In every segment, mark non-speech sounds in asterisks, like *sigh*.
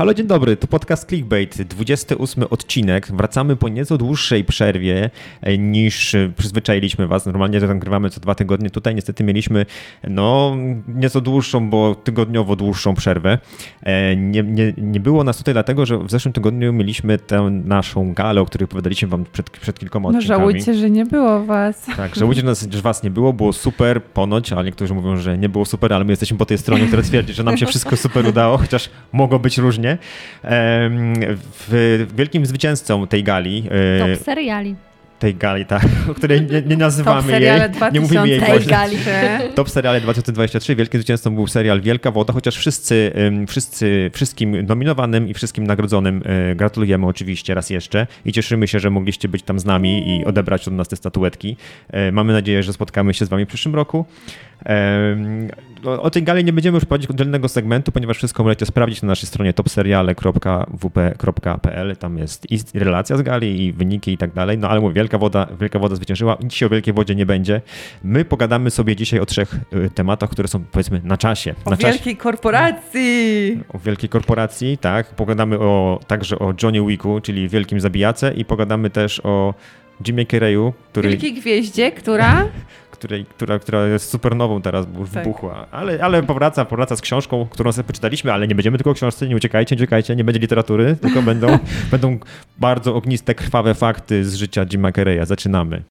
Halo, dzień dobry, to podcast Clickbait, 28 odcinek. Wracamy po nieco dłuższej przerwie e, niż przyzwyczailiśmy Was. Normalnie to nagrywamy co dwa tygodnie. Tutaj niestety mieliśmy no nieco dłuższą, bo tygodniowo dłuższą przerwę. E, nie, nie, nie było nas tutaj dlatego, że w zeszłym tygodniu mieliśmy tę naszą galę, o której opowiadaliśmy Wam przed, przed kilkoma No odcinkami. żałujcie, że nie było was. Tak, żałujcie, że Was nie było, było super ponoć, ale niektórzy mówią, że nie było super, ale my jesteśmy po tej stronie, która twierdzi, że nam się wszystko super udało, chociaż mogło być różnie. W wielkim zwycięzcą tej gali, e, Top seriali. Tej gali, tak, o *laughs* której nie, nie nazywamy jej, *laughs* nie mówimy jej 2000 głośno. gali. *laughs* Top seriale 2023. Wielkim zwycięzcą był serial Wielka Woda, chociaż wszyscy, wszyscy wszystkim nominowanym i wszystkim nagrodzonym y, gratulujemy oczywiście raz jeszcze i cieszymy się, że mogliście być tam z nami i odebrać od nas te statuetki. Y, Mamy nadzieję, że spotkamy się z wami w przyszłym roku. O tej gali nie będziemy już prowadzić oddzielnego segmentu, ponieważ wszystko możecie sprawdzić na naszej stronie topseriale.wp.pl. Tam jest i relacja z gali, i wyniki i tak dalej. No ale mówię, Wielka Woda, Wielka Woda zwyciężyła. Dzisiaj o Wielkiej Wodzie nie będzie. My pogadamy sobie dzisiaj o trzech y, tematach, które są powiedzmy na czasie. O na czasie. wielkiej korporacji! O wielkiej korporacji, tak. Pogadamy o, także o Johnny Wicku, czyli wielkim zabijace i pogadamy też o Jimie Carreyu, który, Wielkiej gwieździe, która... *laughs* której, która, która jest supernową teraz, bo już Tak. wybuchła. Ale, ale powraca, powraca z książką, którą sobie poczytaliśmy, ale nie będziemy tylko o książce, nie uciekajcie, nie uciekajcie, nie będzie literatury, tylko będą, *laughs* będą bardzo ogniste, krwawe fakty z życia Jima Carreya. Zaczynamy.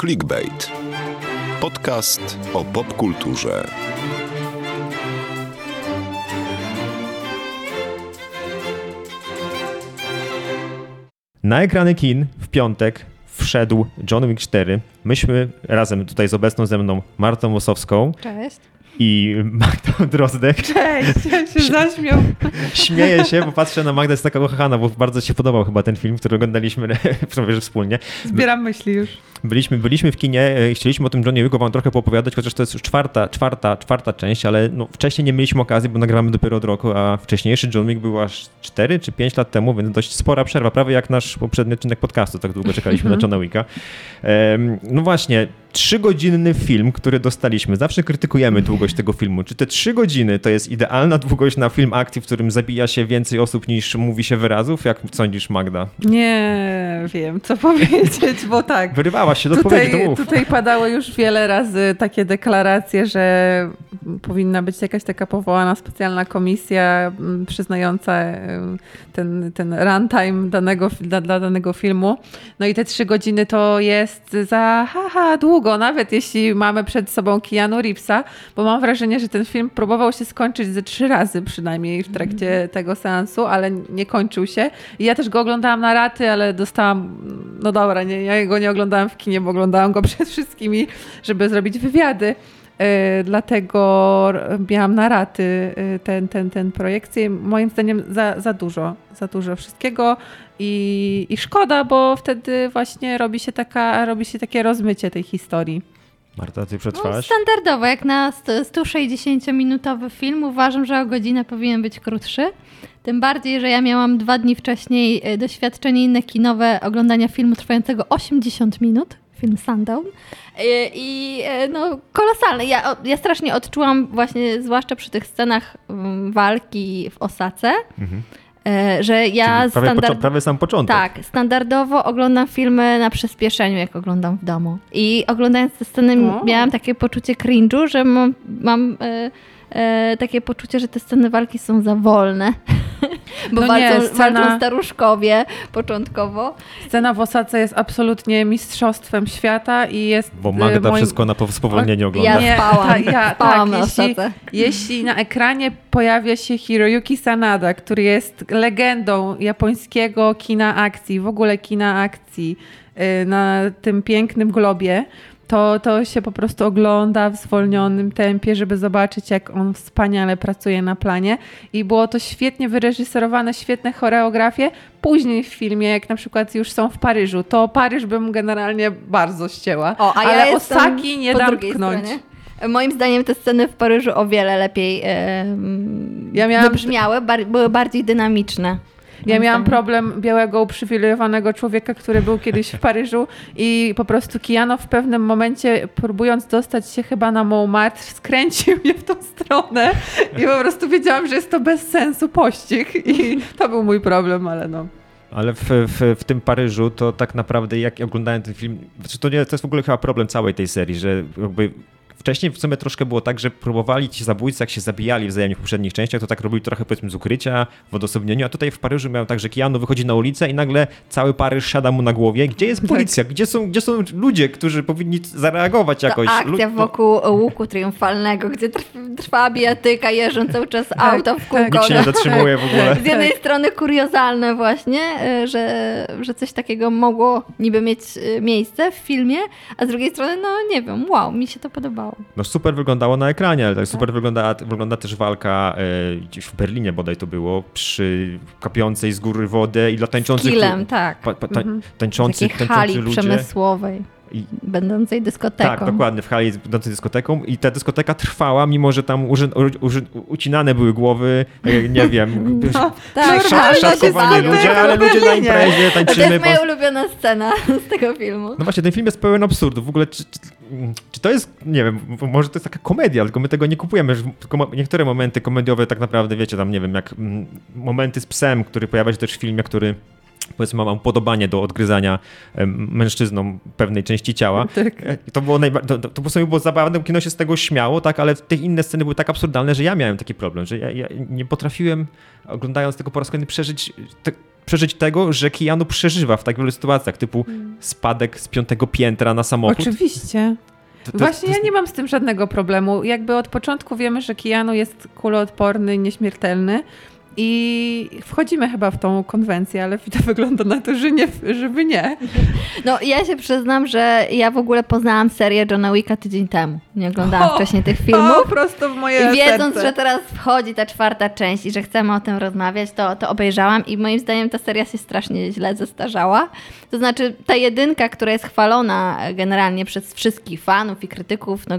Clickbait. Podcast o popkulturze. Na ekrany kin w piątek wszedł John Wick 4. Myśmy razem tutaj z obecną ze mną Martą Wosowską Cześć. I Magdą Drozdek. Cześć, ja się zaśmiał. Śmieję się, bo patrzę na Magdę jest taka kochana, bo bardzo się podobał chyba ten film, który oglądaliśmy *laughs* prawie że wspólnie. Zbieram myśli już. Byliśmy, byliśmy w kinie, e, chcieliśmy o tym Johnie Wicku wam trochę poopowiadać, chociaż to jest już czwarta, czwarta, czwarta część, ale no, wcześniej nie mieliśmy okazji, bo nagrywamy dopiero od roku, a wcześniejszy John Wick był aż 4 czy 5 lat temu, więc dość spora przerwa, prawie jak nasz poprzedni odcinek podcastu, tak długo czekaliśmy na Johna Wicka. Em, no właśnie, trzygodzinny film, który dostaliśmy. Zawsze krytykujemy długość tego filmu. Czy te trzy godziny to jest idealna długość na film akcji, w którym zabija się więcej osób niż mówi się wyrazów? Jak sądzisz, Magda? Nie wiem, co *laughs* powiedzieć, bo tak. Wyrywałaś się do Tutaj, mów. tutaj padały już wiele razy takie deklaracje, że powinna być jakaś taka powołana specjalna komisja mm, przyznająca em, ten, ten runtime danego, dla, dla danego filmu. No i te trzy godziny to jest za haha długo, nawet jeśli mamy przed sobą Keanu Reevesa, bo mam wrażenie, że ten film próbował się skończyć ze trzy razy przynajmniej w trakcie tego seansu, ale nie kończył się. I ja też go oglądałam na raty, ale dostałam, no dobra, nie, ja go nie oglądałam w kinie, bo oglądałam go *laughs* przed wszystkimi, żeby zrobić wywiady. Yy, dlatego miałam na raty yy, ten, ten, ten projekcję. Moim zdaniem za, za dużo, za dużo wszystkiego i, i szkoda, bo wtedy właśnie robi się, taka, robi się takie rozmycie tej historii. Marta, ty No, przetrwałaś? standardowo, jak na sto- 160-minutowy film, uważam, że o godzinę powinien być krótszy. Tym bardziej, że ja miałam dwa dni wcześniej e, doświadczenie inne kinowe oglądania filmu trwającego 80 minut, film Sundown. E, I e, no, kolosalne. Ja, ja strasznie odczułam właśnie, zwłaszcza przy tych scenach mm, walki w Osace, Mhm. e, że ja Czyli prawie, standard... prawie sam początek. Tak, standardowo oglądam filmy na przyspieszeniu, jak oglądam w domu. I oglądając te sceny O. miałam takie poczucie cringe'u, że mam, mam e, takie poczucie, że te sceny walki są za wolne. *laughs* Bo No nie, walczą, scena- walczą staruszkowie początkowo. Scena w Osace jest absolutnie mistrzostwem świata i jest Bo Magda y, moim- wszystko na po- spowolnieniu ogląda. Ja Nie, spałam. ta- ja- spałam tak, na jeśli- Osace. Jeśli na ekranie pojawia się Hiroyuki Sanada, który jest legendą japońskiego kina akcji, w ogóle kina akcji y, na tym pięknym globie, to, to się po prostu ogląda w zwolnionym tempie, żeby zobaczyć, jak on wspaniale pracuje na planie. I było to świetnie wyreżyserowane, świetne choreografie. Później w filmie, jak na przykład już są w Paryżu, to Paryż bym generalnie bardzo ścięła. O, a ja ale Osaki nie dam tknąć. stronie. Moim zdaniem te sceny w Paryżu o wiele lepiej e, Ja miałam- wybrzmiały, bar- były bardziej dynamiczne. Ja moim miałam problem białego, uprzywilejowanego człowieka, który był kiedyś w *laughs* Paryżu i po prostu Kiano w pewnym momencie, próbując dostać się chyba na Montmartre, skręcił mnie w tą stronę i po prostu wiedziałam, że jest to bez sensu pościg i to był mój problem, ale no. Ale w, w, w tym Paryżu to tak naprawdę jak oglądałem ten film, znaczy to, nie, to jest w ogóle chyba problem całej tej serii, że jakby wcześniej w sumie troszkę było tak, że próbowali ci zabójcy, jak się zabijali wzajemnie w poprzednich częściach, to tak robili trochę powiedzmy z ukrycia, w odosobnieniu, a tutaj w Paryżu miał tak, że Keanu wychodzi na ulicę i nagle cały Paryż siada mu na głowie. Gdzie jest policja? Gdzie są, gdzie są ludzie, którzy powinni zareagować jakoś? To akcja Lu- wokół łuku triumfalnego, gdzie trw- trwa bijatyka, jeżdżą cały czas auto w kółko. Nikt się nie zatrzymuje w ogóle. Z jednej strony kuriozalne właśnie, y, że, że coś takiego mogło niby mieć y, miejsce w filmie, a z drugiej strony, no nie wiem, wow, mi się to podobało. No super wyglądało na ekranie, ale tak super wygląda, wygląda też walka e, gdzieś w Berlinie bodaj to było, przy kapiącej z góry wodę i dla tańczących... Kilem, tak. Pa, pa, Mhm. tańczący, Takiej tańczący ludzie. przemysłowej, I, będącej dyskoteką. tak, dokładnie, w hali będącej dyskoteką i ta dyskoteka trwała, mimo że tam uży, uży, ucinane były głowy, e, nie *laughs* wiem, no Tak, sz- normalna szatkowani się ludzie, ale ludzie na imprezie To tańczymy. jest moja ulubiona scena *laughs* z tego filmu. No właśnie, ten film jest pełen absurdów. W ogóle, czy, czy, to jest, nie wiem, może to jest taka komedia, tylko my tego nie kupujemy. Tylko niektóre momenty komediowe tak naprawdę, wiecie, tam, nie wiem, jak mm, momenty z psem, który pojawia się też w filmie, który powiedzmy ma upodobanie do odgryzania mężczyznom pewnej części ciała. Tak. E, To było, najba- to, to, to po sobie było zabawne, kino się z tego śmiało, tak, ale te inne sceny były tak absurdalne, że ja miałem taki problem, że ja, ja nie potrafiłem, oglądając tego po raz kolejny, przeżyć, te, przeżyć tego, że Keanu przeżywa w tak wielu sytuacjach, typu spadek z piątego piętra na samochód. Oczywiście. To- to- Właśnie to ja jest- nie mam z tym żadnego problemu. Jakby od początku wiemy, że Keanu jest kuloodporny, nieśmiertelny i wchodzimy chyba w tą konwencję, ale to *laughs* wygląda na to, że nie, żeby nie. No ja się przyznam, że ja w ogóle poznałam serię Johna Wicka tydzień temu. Nie oglądałam O! wcześniej tych O, filmów. prosto w moje I wiedząc, serce. że teraz wchodzi ta czwarta część i że chcemy o tym rozmawiać, to, to obejrzałam i moim zdaniem ta seria się strasznie źle zestarzała. To znaczy ta jedynka, która jest chwalona generalnie przez wszystkich fanów i krytyków, no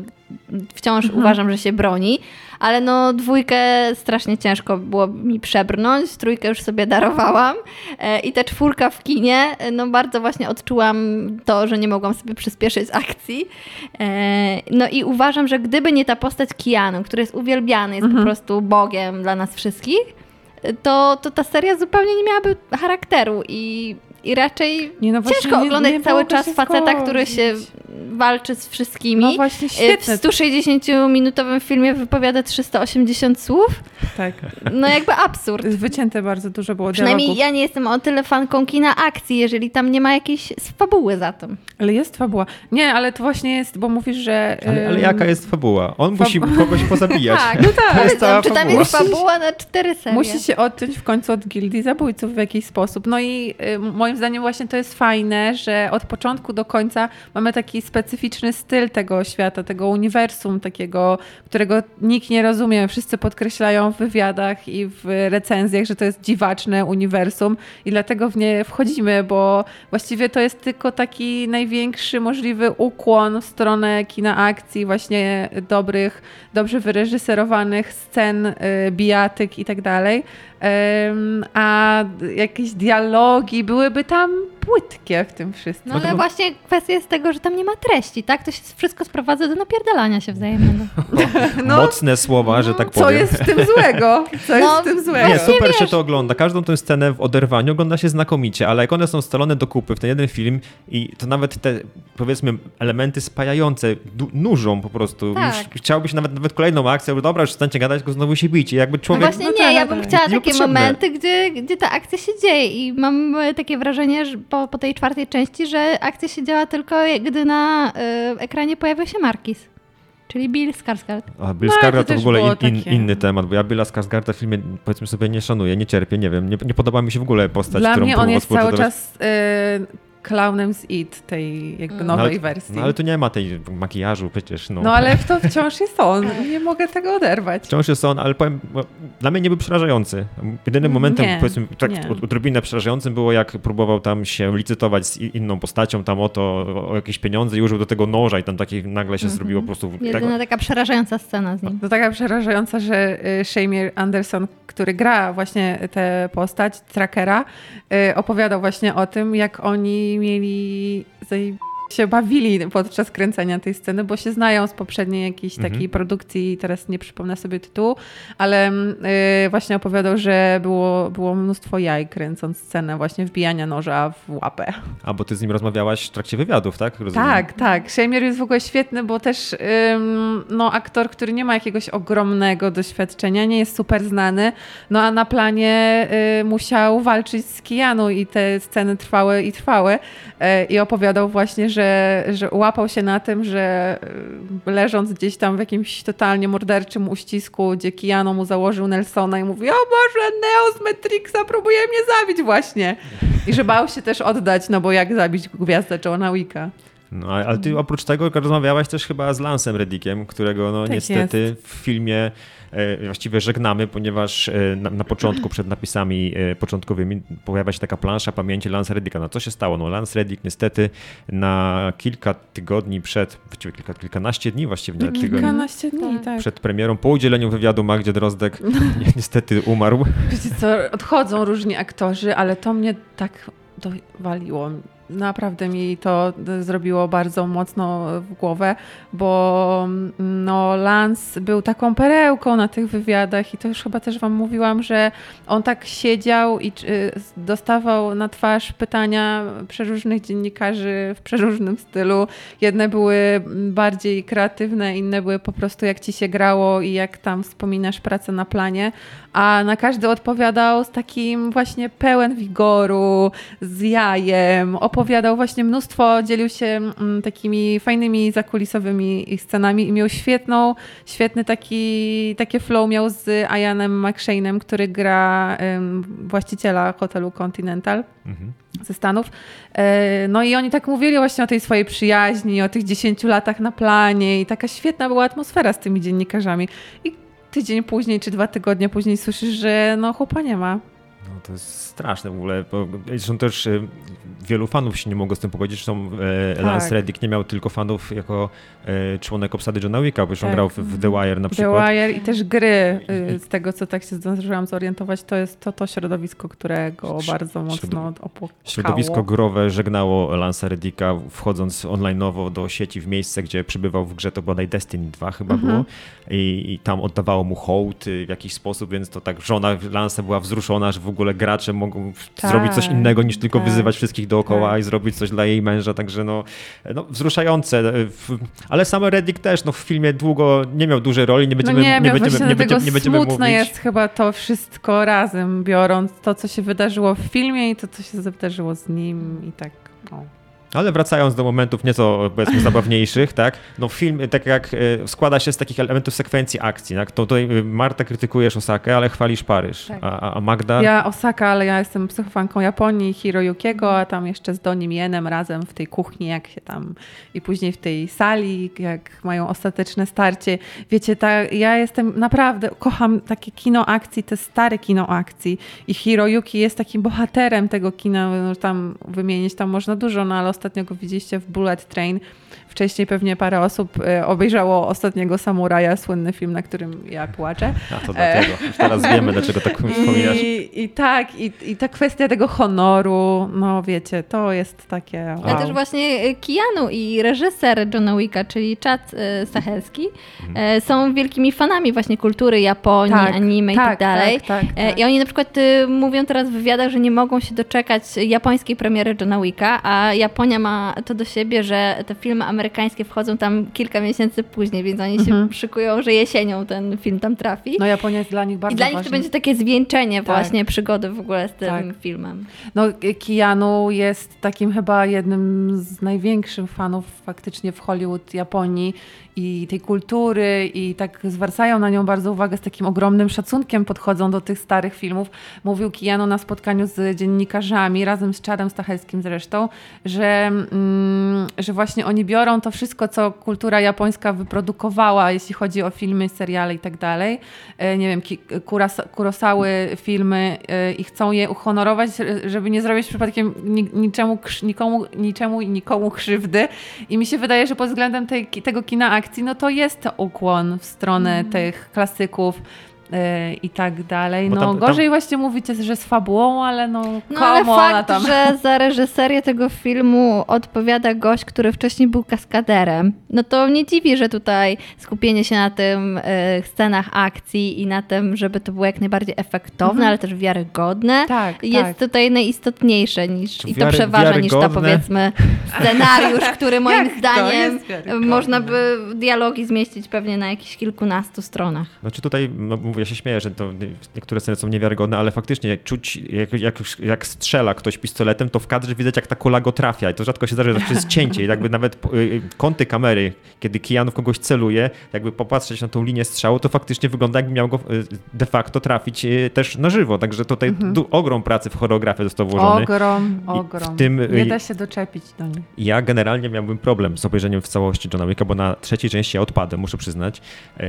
wciąż Mhm. uważam, że się broni, ale no dwójkę strasznie ciężko było mi przebrnąć, trójkę już sobie darowałam e, i ta czwórka w kinie, e, no bardzo właśnie odczułam to, że nie mogłam sobie przyspieszyć *laughs* akcji. E, no i uważam, że gdyby nie ta postać Keanu, który jest uwielbiany, jest po prostu bogiem dla nas wszystkich, to, to ta seria zupełnie nie miałaby charakteru i, i raczej Nie, no ciężko nie- oglądać nie cały czas faceta, który się walczy z wszystkimi. No właśnie, E, W świetne. 160-minutowym filmie wypowiada 380 słów. Tak. No jakby absurd. *laughs* Wycięte bardzo dużo było Przynajmniej dialogów. ja nie jestem o tyle fanką kina akcji, jeżeli tam nie ma jakiejś fabuły za tym. Ale jest fabuła. Nie, ale to właśnie jest, bo mówisz, że... Ale, ale jaka jest fabuła? On Fab- musi kogoś pozabijać. *laughs* Tak, No tak. To jest cała Czy tam fabuła. jest fabuła na cztery serie? Musi się odciąć w końcu od gildii zabójców w jakiś sposób. No i y, moim zdaniem właśnie to jest fajne, że od początku do końca mamy taki specyficzny styl tego świata, tego uniwersum, takiego, którego nikt nie rozumie. Wszyscy podkreślają w wywiadach i w recenzjach, że to jest dziwaczne uniwersum i dlatego w nie wchodzimy, bo właściwie to jest tylko taki największy możliwy ukłon w stronę kina akcji, właśnie dobrych, dobrze wyreżyserowanych scen, y, bijatyk i tak dalej. A jakieś dialogi byłyby tam płytkie w tym wszystkim. No ale właśnie kwestia jest tego, że tam nie ma treści, tak? To się wszystko sprowadza do napierdalania się wzajemnego. *laughs* No, Mocne słowa, że tak powiem. Co jest w tym złego? Co jest No, w tym złego? Nie, Właśnie super wiesz. się to ogląda. Każdą tę scenę w oderwaniu ogląda się znakomicie, ale jak one są scalone do kupy w ten jeden film i to nawet te, powiedzmy, elementy spajające nużą po prostu. Tak. Już chciałbyś nawet, nawet kolejną akcję, bo dobra, już przestańcie gadać, tylko znowu się bić. I jakby No człowiek... właśnie no nie, tak, ja bym tak. chciała takie momenty, gdzie, gdzie ta akcja się dzieje i mam e, takie wrażenie, że po, po tej czwartej części, że akcja się działa tylko gdy na y, ekranie pojawia się Markis, czyli Bill Skarsgård. A Bill No, Skarsgård to to w ogóle in, in, takie- inny temat, bo ja Billa Skarsgårda w filmie, powiedzmy sobie, nie szanuję, nie cierpię, nie wiem, nie, nie podoba mi się w ogóle postać, Dla którą mnie on jest cały czas y, klaunem z It, tej jakby Mm. nowej no, ale, wersji. No ale tu nie ma tej makijażu przecież. No, No ale to wciąż jest on. Nie mogę tego oderwać. Wciąż jest on, ale powiem, dla mnie nie był przerażający. Jedynym momentem, Nie, powiedzmy, tak nie. odrobinę przerażającym było, jak próbował tam się licytować z inną postacią tam o to, o, jakieś pieniądze i użył do tego noża i tam takie nagle się zrobiło po prostu... Tak, Jedyna taka przerażająca scena z nim. To taka przerażająca, że y, Shamir Anderson, który gra właśnie tę postać, trackera, y, opowiadał właśnie o tym, jak oni mieli zaje- się bawili podczas kręcenia tej sceny, bo się znają z poprzedniej jakiejś Mhm. takiej produkcji, teraz nie przypomnę sobie tytułu, ale mm, y, właśnie opowiadał, że było, było mnóstwo jaj kręcąc scenę właśnie wbijania noża w łapę. A bo ty z nim rozmawiałaś w trakcie wywiadów, tak? Rozumiem. Tak, tak. Shamir jest w ogóle świetny, bo też ym, no, aktor, który nie ma jakiegoś ogromnego doświadczenia, nie jest super znany, no a na planie y, musiał walczyć z Kijanu i te sceny trwały i trwały. Y, I opowiadał właśnie, że, że łapał się na tym, że y, leżąc gdzieś tam w jakimś totalnie morderczym uścisku, gdzie Kijano mu założył Nelsona i mówi, o Boże, Neo z Matrixa próbuje mnie zabić właśnie. I że bał się też oddać, no bo jak zabić gwiazdę Johna Wicka. No, ale ty oprócz tego rozmawiałaś też chyba z Lansem Reddickiem, którego no Tak niestety w filmie e, właściwie żegnamy, ponieważ e, na, na początku, przed napisami e, początkowymi pojawia się taka plansza pamięci Lance Reddicka. No co się stało? No Lance Reddick niestety na kilka tygodni przed, właściwie kilka, kilkanaście dni właściwie, nie, tygodni, Kilkanaście dni, Tak. tak. przed premierą, po udzieleniu wywiadu Magdzie Drozdek *laughs* ni- niestety umarł. Wiecie co, odchodzą różni aktorzy, ale to mnie tak dowaliło. Naprawdę mi to zrobiło bardzo mocno w głowę, bo mm, no, Lance był taką perełką na tych wywiadach i to już chyba też wam mówiłam, że on tak siedział i y, dostawał na twarz pytania przeróżnych dziennikarzy w przeróżnym stylu. Jedne były bardziej kreatywne, inne były po prostu jak ci się grało i jak tam wspominasz pracę na planie, a na każdy odpowiadał z takim właśnie pełen wigoru, z jajem, opowiadał właśnie mnóstwo, dzielił się mm, takimi fajnymi zakulisowymi scenami i miał świetną, świetny taki, takie flow miał z Ianem McShane'em, który gra właściciela hotelu Continental Mhm. ze Stanów. E, No i oni tak mówili właśnie o tej swojej przyjaźni, o tych 10 latach na planie i taka świetna była atmosfera z tymi dziennikarzami. I tydzień później, czy dwa tygodnie później słyszysz, że no chłopa nie ma. No to jest straszne w ogóle. Bo zresztą też e, wielu fanów się nie mogło z tym pogodzić. Zresztą e, Tak. Lance Reddick nie miał tylko fanów jako e, członek obsady Johna Wicka, bo Tak. grał w, w The Wire na The przykład. Wire i też gry, y, z tego co tak się zdążyłam zorientować, to jest to, to środowisko, którego Środ- bardzo mocno opłakało. Środowisko growe żegnało Lansa Reddicka, wchodząc online'owo do sieci w miejsce, gdzie przybywał w grze, to bodaj Destiny 2 chyba Mhm. było I, i tam oddawało mu hołd y, w jakiś sposób, więc to tak żona Lansa była wzruszona, że w ogóle gracze mogą Tak, zrobić coś innego niż tylko tak, wyzywać wszystkich dookoła tak. i zrobić coś dla jej męża, także no, no wzruszające. w- Ale sam Reddick też no, w filmie długo nie miał dużej roli, nie No będziemy, nie, nie, wiem, będziemy, nie, będziemy, nie będziemy smutne mówić. jest chyba to wszystko razem, biorąc to, co się wydarzyło w filmie i to, co się wydarzyło z nim i tak. No. Ale wracając do momentów nieco powiedzmy zabawniejszych, tak? No film tak jak e, składa się z takich elementów sekwencji akcji, tak? To tutaj e, Marta krytykujesz Osakę, ale chwalisz Paryż. Tak. A, a Magda Ja Osaka, ale ja jestem psychofanką Japonii, Hiroyukiego, a tam jeszcze z Donim Jenem razem w tej kuchni, jak się tam i później w tej sali, jak mają ostateczne starcie. Wiecie, ta, ja jestem naprawdę, kocham takie kino akcji, te stare kino akcji i Hiroyuki jest takim bohaterem tego kina, no, tam wymienić tam można dużo, no ale ostatnio go widzieliście w Bullet Train. Wcześniej pewnie parę osób e, obejrzało Ostatniego Samuraja, słynny film, na którym ja płaczę. A to dlatego. Już teraz wiemy, dlaczego tak *laughs* wspominasz. I, I tak, i, i ta kwestia tego honoru, no wiecie, to jest takie. Wow. Ale też właśnie y, Keanu i reżyser Johna Wicka, czyli Chad Stahelski, *laughs* Mhm. są wielkimi fanami właśnie kultury Japonii, Tak, anime i tak tak, dalej. tak, tak, E, tak. I oni na przykład mówią teraz w wywiadach, że nie mogą się doczekać japońskiej premiery Johna Wicka, a Japonia Japonia ma to do siebie, że te filmy amerykańskie wchodzą tam kilka miesięcy później, więc oni się Mhm. szykują, że jesienią ten film tam trafi. No Japonia jest dla nich bardzo I dla nich to będzie takie zwieńczenie Tak. właśnie przygody w ogóle z tym Tak. filmem. No, Keanu jest takim chyba jednym z największych fanów faktycznie w Hollywood, Japonii i tej kultury i tak zwracają na nią bardzo uwagę, z takim ogromnym szacunkiem podchodzą do tych starych filmów. Mówił Keanu na spotkaniu z dziennikarzami, razem z Chadem Stachelskim zresztą, że, mm, że właśnie oni biorą to wszystko, co kultura japońska wyprodukowała, jeśli chodzi o filmy, seriale i tak dalej. E, Nie wiem, Kurosały filmy e, i chcą je uhonorować, żeby nie zrobić przypadkiem ni- niczemu, nikomu, niczemu i nikomu krzywdy. I mi się wydaje, że pod względem tej, tego kina akcji, no to jest ukłon w stronę tych klasyków i tak dalej. No tam- tam- gorzej właśnie mówicie, że z fabułą, ale no, No ale komu ona fakt, tam... że za reżyserię tego filmu odpowiada gość, który wcześniej był kaskaderem, no to nie dziwi, że tutaj skupienie się na tym e, scenach akcji i na tym, żeby to było jak najbardziej efektowne, Mhm. ale też wiarygodne, Tak, jest tak. tutaj najistotniejsze niż, i to przeważa niż ta powiedzmy scenariusz, który *laughs* moim zdaniem można by dialogi zmieścić pewnie na jakichś kilkunastu stronach. Znaczy tutaj, no mówię, ja się śmieję, że to niektóre sceny są niewiarygodne, ale faktycznie czuć, jak, jak, jak strzela ktoś pistoletem, to w kadrze widać, jak ta kula go trafia i to rzadko się zdarza, że to jest cięcie i jakby nawet y, kąty kamery, kiedy Keanu w kogoś celuje, jakby popatrzeć na tą linię strzału, to faktycznie wygląda, jakby miał go y, de facto trafić y, też na żywo, także tutaj du- ogrom pracy w choreografię został włożony. Ogrom, ogrom. tym, Nie y, da się doczepić do nich. Ja generalnie miałbym problem z obejrzeniem w całości Johna Wicka, bo na trzeciej części ja odpadłem, muszę przyznać.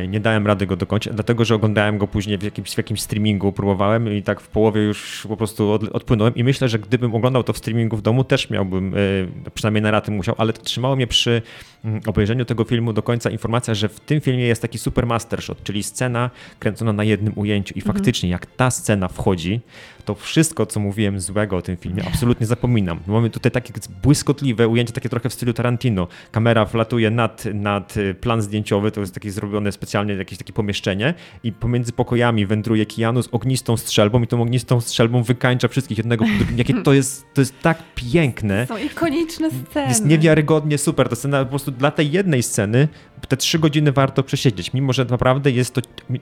Nie dałem rady go dokończyć, dlatego że oglądałem go później w jakimś, w jakimś streamingu, próbowałem i tak w połowie już po prostu od, odpłynąłem. I myślę, że gdybym oglądał to w streamingu w domu, też miałbym, e, przynajmniej na raty musiał, ale trzymało mnie przy mm, obejrzeniu tego filmu do końca informacja, że w tym filmie jest taki super master shot, czyli scena kręcona na jednym ujęciu. I faktycznie jak ta scena wchodzi, to wszystko, co mówiłem złego o tym filmie, absolutnie zapominam. Mamy tutaj takie błyskotliwe ujęcie, takie trochę w stylu Tarantino. Kamera wlatuje nad, nad y, plan zdjęciowy, to jest takie zrobione specjalnie jakieś takie pomieszczenie i pomiędzy pokojami wędruje Keanu z ognistą strzelbą i tą ognistą strzelbą wykańcza wszystkich jednego po drugim. Jakie to jest, to jest tak piękne. Są ikoniczne sceny. Jest niewiarygodnie super. Ta scena po prostu dla tej jednej sceny te trzy godziny warto przesiedzieć, mimo że naprawdę jest to,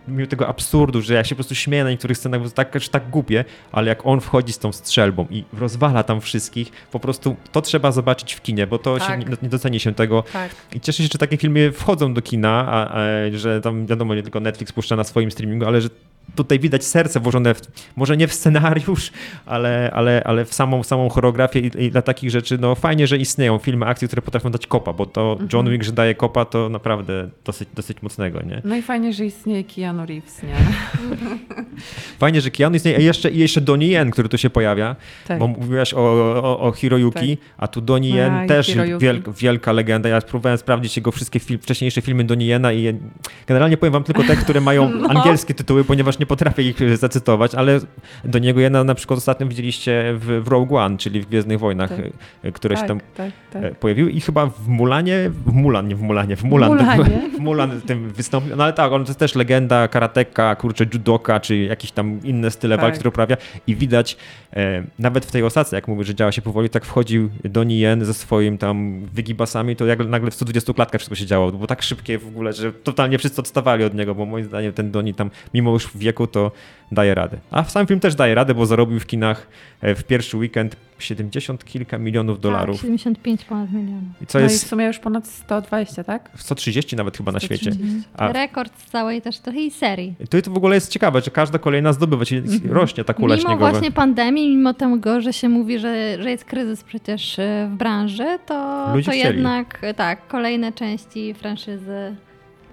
mimo tego absurdu, że ja się po prostu śmieję na niektórych scenach, bo to tak, aż tak głupie, ale jak on wchodzi z tą strzelbą i rozwala tam wszystkich, po prostu to trzeba zobaczyć w kinie, bo to Tak. się nie, nie doceni się tego. Tak. I cieszę się, że takie filmy wchodzą do kina, a, a, że tam wiadomo, nie tylko Netflix puszcza na swoim streamingu, ale że tutaj widać serce włożone, w, może nie w scenariusz, ale, ale, ale w samą, samą choreografię i, i dla takich rzeczy, no fajnie, że istnieją filmy akcji, które potrafią dać kopa, bo to Mhm. John Wick, że daje kopa, to naprawdę dosyć, dosyć mocnego, nie? No i fajnie, że istnieje Keanu Reeves, nie? *laughs* Fajnie, że Keanu istnieje, i jeszcze, jeszcze Donnie Yen, który tu się pojawia, Tak. bo mówiłaś o, o, o Hiroyuki, a tu Donnie Yen A, też wielka, wielka legenda. Ja próbowałem sprawdzić jego wszystkie fil- wcześniejsze filmy Donnie Yena i generalnie powiem wam tylko te, które mają *laughs* No. angielskie tytuły, ponieważ nie potrafię ich zacytować, ale Donniego Yena na przykład ostatnio widzieliście w, w Rogue One, czyli w Gwiezdnych Wojnach, Tak. e, które się tak, tam tak, tak. e, pojawiły i chyba w Mulanie, w Mulan, nie w Mulanie, w Mulan, Mulanie. *laughs* w Mulan tym wystąpił, no ale tak, on to jest też legenda karateka, kurczę, judoka, czy jakieś tam inne style Tak. walki, które uprawia i widać e, nawet w tej osace, jak mówię, że działa się powoli, tak wchodził Donnie Yen ze swoim tam wygibasami, to jak nagle w 120 klatkach wszystko się działo, było tak szybkie w ogóle, że totalnie wszyscy odstawali od niego, bo moim zdaniem ten Donnie tam, mimo już wieku, to daje radę. A w sam film też daje radę, bo zarobił w kinach e, w pierwszy weekend 70 kilka milionów dolarów. Tak, 75 ponad milionów. I co no i w jest sumie już ponad 120, tak? 130 nawet chyba na świecie. 130. A Rekord z całej też tej serii. to, to w ogóle jest ciekawe, że każda kolejna zdobywa, czyli rośnie ta kula Mimo śniegowa. właśnie pandemii, mimo tego, że się mówi, że, że jest kryzys przecież y, w branży, to, Ludzie to chcieli. jednak y, tak, kolejne części franszyzy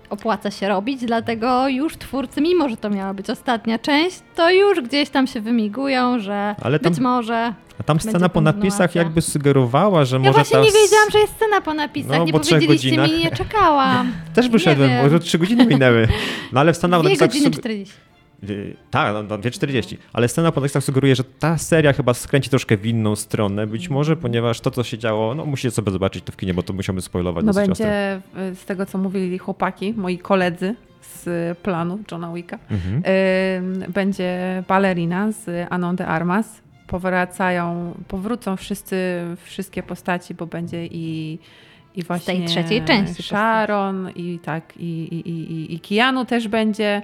opłaca się robić, dlatego już twórcy, mimo że to miała być ostatnia część, to już gdzieś tam się wymigują, że tam- być może... A tam scena po napisach jakby sugerowała, że Ja może właśnie ta... nie wiedziałam, że jest scena po napisach, No, nie po powiedzieliście mi, nie czekałam. *laughs* Też wyszedłem, może trzy godziny minęły. No ale scena po napisach... godziny suge- 40. Y, Tak, no, no 2.40. Ale scena po napisach sugeruje, że ta seria chyba skręci troszkę w inną stronę, być może, ponieważ to, co się działo, no musicie sobie zobaczyć to w kinie, bo to musimy spoilować No dosyć ostro. będzie y, z tego, co mówili chłopaki, moi koledzy z planu Johna Wicka, Mhm. y, będzie balerina z Aną de Armas powracają, powrócą wszyscy, wszystkie postaci, bo będzie i i właśnie tej trzeciej części Sharon i tak, i, i, i, i Keanu też będzie.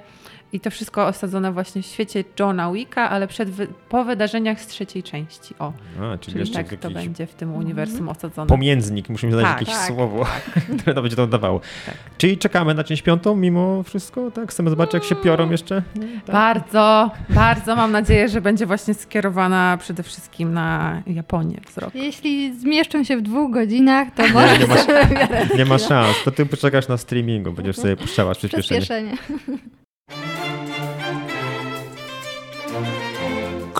I to wszystko osadzone właśnie w świecie Johna Wicka, ale przed, po wydarzeniach z trzeciej części. O, A, czyli, czyli tak to będzie w tym uniwersum osadzone. Pomiędnik, musimy znaleźć tak, jakieś tak, słowo, tak. *laughs* które to będzie to oddawało. Tak. Czyli czekamy na część piątą mimo wszystko? Tak? Chcemy zobaczyć, jak się piorą jeszcze? Tak. Bardzo, bardzo mam nadzieję, że będzie właśnie skierowana przede wszystkim na Japonię wzrok. Jeśli zmieszczą się w dwóch godzinach, to może... Nie, nie, ma, nie ma szans. To ty poczekasz na streamingu, będziesz sobie puszczała przyspieszenie. przyspieszenie.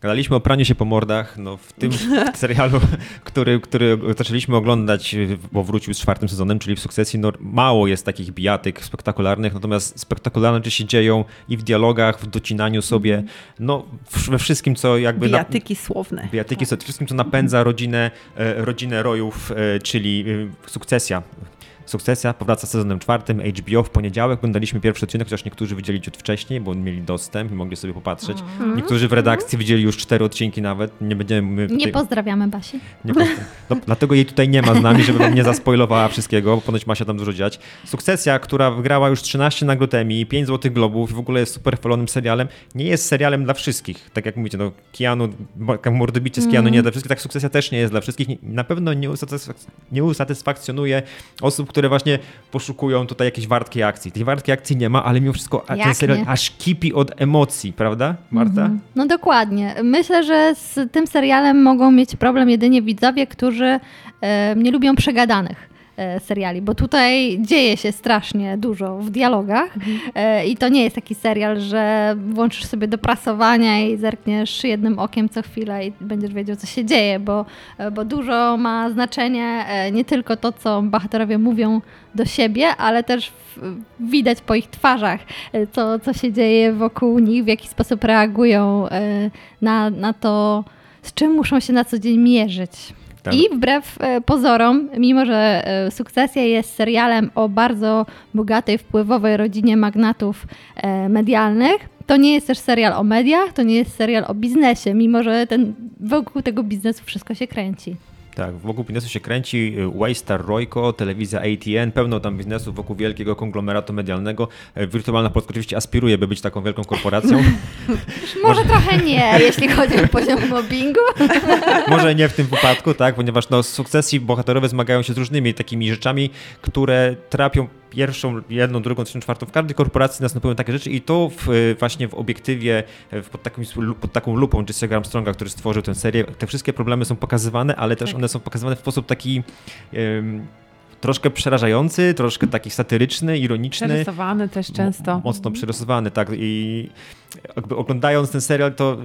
Gadaliśmy o praniu się po mordach. No, w tym *laughs* serialu, który, który zaczęliśmy oglądać, bo wrócił z czwartym sezonem, czyli w sukcesji, no, mało jest takich bijatyk spektakularnych, natomiast spektakularne rzeczy się dzieją i w dialogach, w docinaniu sobie, mhm. no we wszystkim, co jakby... Bijatyki na, słowne. Bijatyki, tak. wszystkim, co napędza rodzinę, e, rodzinę rojów, e, czyli e, sukcesja Sukcesja powraca sezonem czwartym, HBO w poniedziałek. Oglądaliśmy pierwszy odcinek, chociaż niektórzy widzieli ciut wcześniej, bo mieli dostęp i mogli sobie popatrzeć. Mm. Niektórzy w redakcji widzieli już cztery odcinki nawet. Nie będziemy... Tutaj... Nie pozdrawiamy Basi. Nie no, dlatego jej tutaj nie ma z nami, żeby nie zaspoilowała wszystkiego, bo ponoć ma się tam dużo dziać. Sukcesja, która wygrała już 13 nagród Emmy, 5 złotych globów i w ogóle jest super chwalonym serialem, nie jest serialem dla wszystkich. Tak jak mówicie, no Keanu, mordobicie z Keanu mm. nie dla wszystkich, tak Sukcesja też nie jest dla wszystkich. Na pewno nie, usatysfak nie usatysfakcjonuje osób, które właśnie poszukują tutaj jakiejś wartkiej akcji. Tej wartkiej akcji nie ma, ale mimo wszystko Jak ten serial nie? aż kipi od emocji, prawda, Marta? Mhm. No dokładnie. Myślę, że z tym serialem mogą mieć problem jedynie widzowie, którzy e, nie lubią przegadanych. E, seriali, bo tutaj dzieje się strasznie dużo w dialogach mhm. E, i to nie jest taki serial, że włączysz sobie do prasowania i zerkniesz jednym okiem co chwilę i będziesz wiedział, co się dzieje, bo, e, bo dużo ma znaczenie nie tylko to, co bohaterowie mówią do siebie, ale też widać po ich twarzach, co, co się dzieje wokół nich, w jaki sposób reagują na, na to, z czym muszą się na co dzień mierzyć. Tak. I wbrew e, pozorom, mimo że e, Sukcesja jest serialem o bardzo bogatej, wpływowej rodzinie magnatów e, medialnych, to nie jest też serial o mediach, to nie jest serial o biznesie, mimo że ten, wokół tego biznesu wszystko się kręci. Tak, wokół biznesu się kręci y, Waystar Royco, telewizja ATN, pełno tam biznesu wokół wielkiego konglomeratu medialnego. E, Wirtualna Polska oczywiście aspiruje, by być taką wielką korporacją. *laughs* *laughs* Może trochę nie, jeśli chodzi o poziom mobbingu. *laughs* Może nie w tym wypadku, tak, ponieważ no, z sukcesji bohaterowie zmagają się z różnymi takimi rzeczami, które trapią pierwszą, jedną, drugą, trzecią, czwartą. W każdej korporacji następują takie rzeczy i to w, y, właśnie w obiektywie, y, pod, takim, pod taką lupą Jesse'ego Armstronga, który stworzył tę serię, te wszystkie problemy są pokazywane, ale też tak. one są pokazywane w sposób taki um, troszkę przerażający, troszkę taki satyryczny, ironiczny. Przerysowany też często. Mocno przerysowany, tak. I jakby oglądając ten serial, to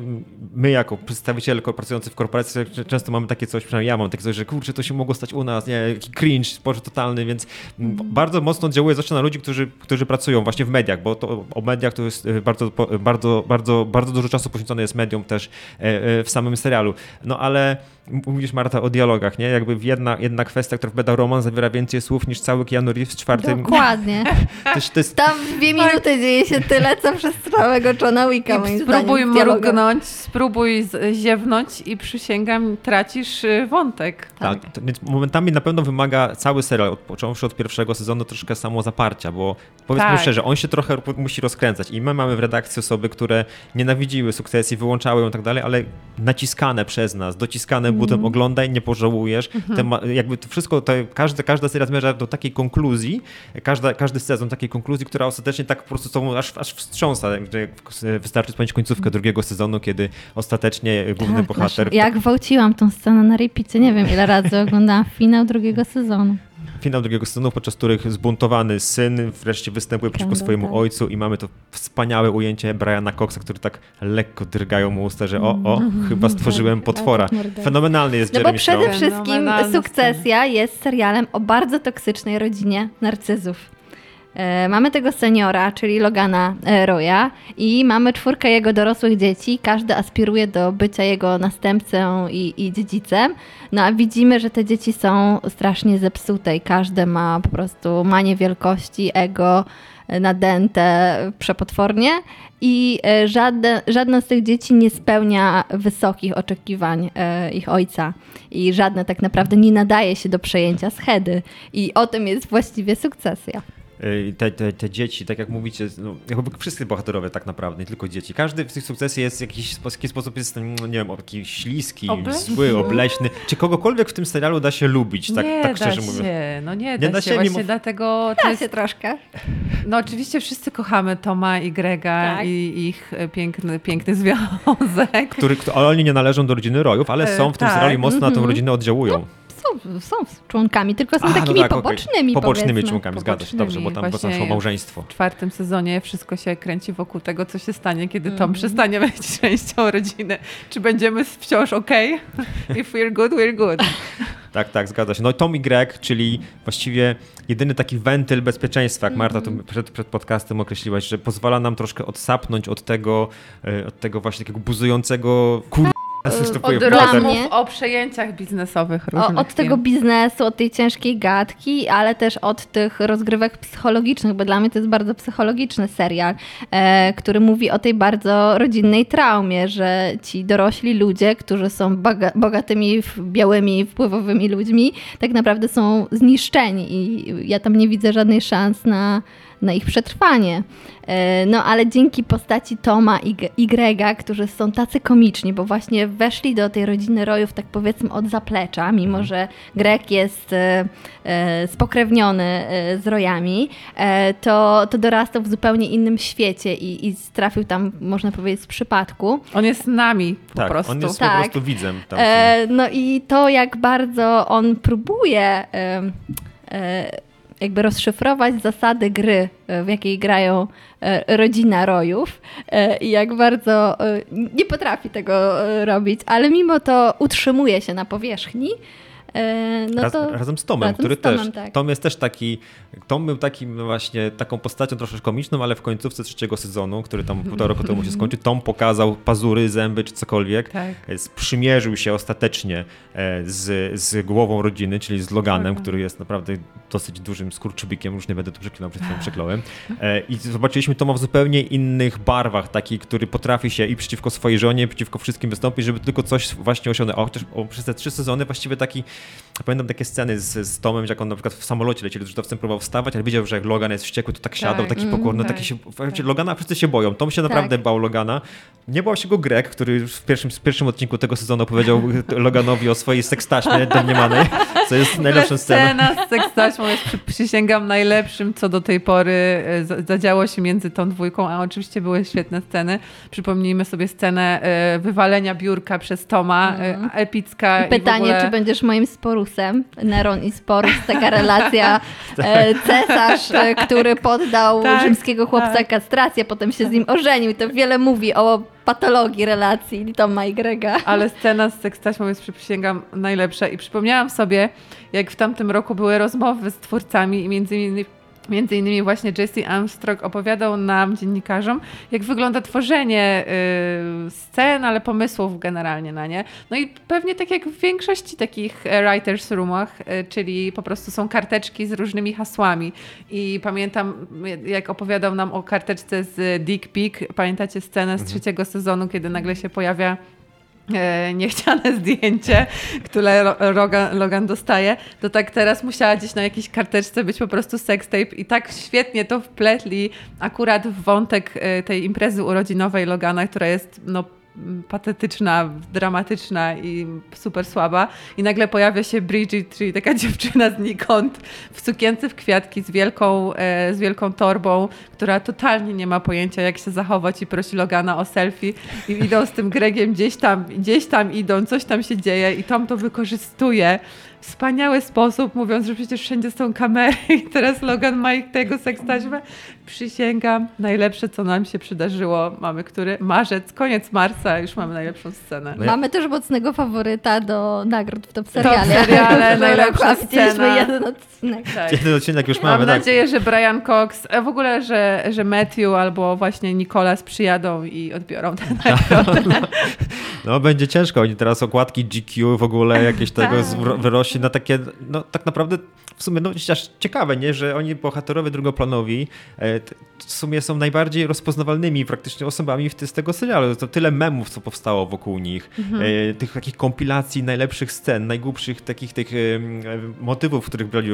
my jako przedstawiciele pracujący w korporacji często mamy takie coś, przynajmniej ja mam takie coś, że kurczę, to się mogło stać u nas, nie, jaki cringe, spożyt totalny, więc mm. bardzo mocno oddziałuje zwłaszcza na ludzi, którzy, którzy pracują właśnie w mediach, bo to o mediach to jest e, bardzo, bardzo, bardzo, bardzo dużo czasu poświęcone jest mediom też e, e, w samym serialu. No ale mówisz Marta o dialogach, nie? Jakby jedna, jedna kwestia, która w Roman zawiera więcej słów niż cały Keanu Reeves w czwartym. Dokładnie. *laughs* to, to jest... Tam w dwie minuty dzieje się tyle, co przez całego Johna Wicka, moim Spróbuj mrugnąć, spróbuj ziewnąć i przysięgam, tracisz y, wątek. Tak, tak. więc momentami na pewno wymaga cały serial, począwszy od pierwszego sezonu, troszkę samozaparcia, bo powiedzmy tak. szczerze, on się trochę musi rozkręcać i my mamy w redakcji osoby, które nienawidziły sukcesji, wyłączały ją i tak dalej, ale naciskane przez nas, dociskane mm. butem, oglądaj, nie pożałujesz. Mm -hmm. jakby to wszystko, to każda, każda seria zmierza do takiej konkluzji, każda, każdy sezon takiej konkluzji, która ostatecznie tak po prostu to aż, aż wstrząsa, wystarczy wspomnieć końcówkę drugiego sezonu, kiedy ostatecznie główny tak, bohater... Jak gwałciłam tą scenę na repeacie, nie wiem ile razy oglądałam finał drugiego sezonu finał drugiego sezonu, podczas których zbuntowany syn wreszcie występuje przeciwko swojemu tak. ojcu i mamy to wspaniałe ujęcie Briana Coxa, który tak lekko drgają mu usta, że o, o, chyba stworzyłem potwora. Fenomenalny jest no Jeremy bo przede wszystkim Sukcesja jest serialem o bardzo toksycznej rodzinie narcyzów. E, mamy tego seniora, czyli Logana e, Roya i mamy czwórkę jego dorosłych dzieci. Każdy aspiruje do bycia jego następcą i, i dziedzicem. No a widzimy, że te dzieci są strasznie zepsute i każde ma po prostu manię wielkości, ego, e, nadęte przepotwornie i żadne, żadne z tych dzieci nie spełnia wysokich oczekiwań ich ojca i żadne tak naprawdę nie nadaje się do przejęcia schedy i o tym jest właściwie sukcesja. Y, te, te, te dzieci, tak jak mówicie, no, jakby wszyscy bohaterowie tak naprawdę, nie tylko dzieci. Każdy w tych sukcesji jest w jakiś, w jakiś sposób jest, no, nie wiem, jakiś śliski, Obleśny. zły, obleśny. Czy kogokolwiek w tym serialu da się lubić, tak, nie tak szczerze da mówiąc? się, no nie, Nie da, da się, się, właśnie mimo- dlatego Da jest, się troszkę. no oczywiście wszyscy kochamy Toma i Grega Tak. i ich e, piękny, piękny *laughs* związek. Który, kto- ale oni nie należą do rodziny Rojów, ale są w tym tak. serialu i mocno na tą Mhm. rodzinę oddziałują. Są, są członkami, tylko są A, no takimi tak, okej. pobocznymi, Pobocznymi powiedzmy. członkami, zgadza się, dobrze, bo tam, szło małżeństwo. W czwartym sezonie wszystko się kręci wokół tego, co się stanie, kiedy Tom Mhm. przestanie być *laughs* częścią rodziny. Czy będziemy wciąż ok? *laughs* If we're good, we're good. Tak, tak, zgadza się. No i Tom i Greg, czyli właściwie jedyny taki wentyl bezpieczeństwa, jak Marta tu przed, przed podcastem określiłaś, że pozwala nam troszkę odsapnąć od tego, e, od tego właśnie takiego buzującego kur... występuje Od rozmów o przejęciach biznesowych O, różnych od tego biznesu, od tej ciężkiej gadki, ale też od tych rozgrywek psychologicznych, bo dla mnie to jest bardzo psychologiczny serial, e, który mówi o tej bardzo rodzinnej traumie, że ci dorośli ludzie, którzy są boga, bogatymi, białymi, wpływowymi ludźmi, tak naprawdę są zniszczeni i ja tam nie widzę żadnej szans na, na ich przetrwanie. E, No ale dzięki postaci Toma i Grega, którzy są tacy komiczni, bo właśnie weszli do tej rodziny rojów tak powiedzmy od zaplecza, mimo że Greg jest e, e, spokrewniony z rojami, to, to dorastał w zupełnie innym świecie i, i trafił tam, można powiedzieć, z przypadku. On jest z nami po Tak, prostu. on jest Tak. po prostu widzem. Tam no i to, jak bardzo on próbuje jakby rozszyfrować zasady gry, e, w jakiej grają e, rodzina rojów e, i jak bardzo nie potrafi tego robić, ale mimo to utrzymuje się na powierzchni. E, no Raz, to razem z Tomem, razem który z Tomem, też. tak. Tom jest też taki. Tom był takim właśnie taką postacią troszeczkę komiczną, ale w końcówce trzeciego sezonu, który tam półtora roku temu się skończył, Tom pokazał pazury, zęby czy cokolwiek. Tak. Sprzymierzył się ostatecznie e, z, z głową rodziny, czyli z Loganem, Mhm. który jest naprawdę dosyć dużym skurczybykiem, już nie będę tu przeklinał, przed chwilą przekląłem. E, I zobaczyliśmy Toma w zupełnie innych barwach, taki, który potrafi się i przeciwko swojej żonie, i przeciwko wszystkim wystąpić, żeby tylko coś właśnie osiągnąć. A chociaż o, przez te trzy sezony właściwie taki, pamiętam takie sceny z, z Tomem, jak on na przykład w samolocie lecieli, rzutowcem próbował wstawać, ale wiedział, że jak Logan jest wściekły, to tak siadał, taki Mm, pokorny, tak, taki się, tak. Logana wszyscy się boją. Tom się naprawdę Tak. bał Logana. Nie bał się go Greg, który już w pierwszym, w pierwszym odcinku tego sezonu powiedział Loganowi o swojej sekstaśmie domniemanej, co jest najlepszą sceną. Scena z sekstaśmą jest, przy- przysięgam, najlepszym, co do tej pory e, za- zadziało się między tą dwójką, a oczywiście były świetne sceny. Przypomnijmy sobie scenę e, wywalenia biurka przez Toma, e, epicka. i w Pytanie, ogóle... czy będziesz moim sporusem? Neron i Sporus, taka relacja *laughs* e, cesarz, e, który poddał Tak, rzymskiego chłopca tak. kastrację, potem się z nim ożenił. I to wiele mówi o patologii relacji Toma i Grega. Ale scena z sekstaśmą jest, przysięgam, najlepsza. I przypomniałam sobie, jak w tamtym roku były rozmowy z twórcami i między innymi Między innymi właśnie Jesse Armstrong opowiadał nam, dziennikarzom, jak wygląda tworzenie y, scen, ale pomysłów generalnie na nie. No i pewnie tak jak w większości takich e, writers roomach, y, czyli po prostu są karteczki z różnymi hasłami. I pamiętam, jak opowiadał nam o karteczce z Dick Peak, pamiętacie scenę z trzeciego sezonu, kiedy nagle się pojawia niechciane zdjęcie, które Rogan, Logan dostaje, to tak teraz musiała gdzieś na jakiejś karteczce być po prostu sextape i tak świetnie to wpletli akurat w wątek e, tej imprezy urodzinowej Logana, która jest no patetyczna, dramatyczna i super słaba. I nagle pojawia się Bridget, czyli taka *laughs* dziewczyna znikąd w sukience w kwiatki z wielką, e, z wielką torbą, która totalnie nie ma pojęcia, jak się zachować i prosi Logana o selfie. I idą z tym Gregiem gdzieś tam, gdzieś tam idą, coś tam się dzieje i Tom to wykorzystuje wspaniały sposób, mówiąc, że przecież wszędzie są kamery *laughs* i teraz Logan ma ich tego sekstaśmę. Przysięgam, najlepsze, co nam się przydarzyło. Mamy który? Marzec, koniec marca, już mamy najlepszą scenę. No ja- Mamy też mocnego faworyta do nagród w top seriale. Top seriale, W *laughs* najlepsza scena. jeden odcinek. Tak. Jeden odcinek już Mam mamy, tak. nadzieję, że Brian Cox, a w ogóle, że, że Matthew albo właśnie Nicolas przyjadą i odbiorą ten *laughs* No będzie ciężko. Oni teraz okładki GQ w ogóle jakieś tego Tak. wyrośnie na takie, no tak naprawdę w sumie no aż ciekawe, nie, że oni bohaterowie drugoplanowi e, w sumie są najbardziej rozpoznawalnymi praktycznie osobami w z tego serialu. To tyle memów, co powstało wokół nich, e, tych takich kompilacji najlepszych scen, najgłupszych takich tych motywów, w których brali,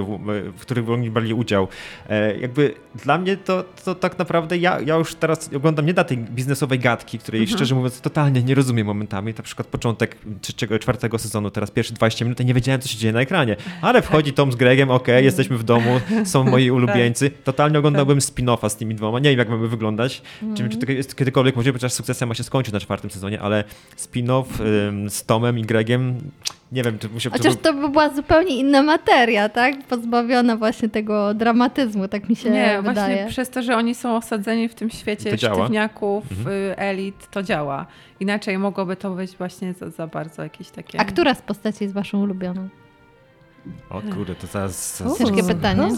w których oni brali udział. E, jakby dla mnie to, to tak naprawdę ja, ja już teraz oglądam nie dla tej biznesowej gadki, której szczerze mówiąc totalnie nie rozumiem momentami. Na przykład początek trzeciego, czwartego sezonu, teraz pierwsze 20 minut, ja nie wiedziałem, co się dzieje na ekranie. Ale wchodzi Tom z Gregiem, okej, jesteśmy w domu, są moi ulubieńcy. Totalnie oglądałbym spin-offa z tymi dwoma. Nie wiem, jak mamy wyglądać. Czy, czy to jest kiedykolwiek możliwe, chociaż sukcesja ma się skończyć na czwartym sezonie, ale spin-off ym, z Tomem i Gregiem, nie wiem, czy muszę... Chociaż to by była zupełnie inna materia, tak? Pozbawiona właśnie tego dramatyzmu, tak mi się Nie, wydaje. właśnie przez to, że oni są osadzeni w tym świecie sztywniaków, Mhm. y, elit, to działa. Inaczej mogłoby to być właśnie za, za bardzo jakieś takie... A która z postaci jest waszą ulubioną? O kurde, to zaraz... Ciężkie pytanie.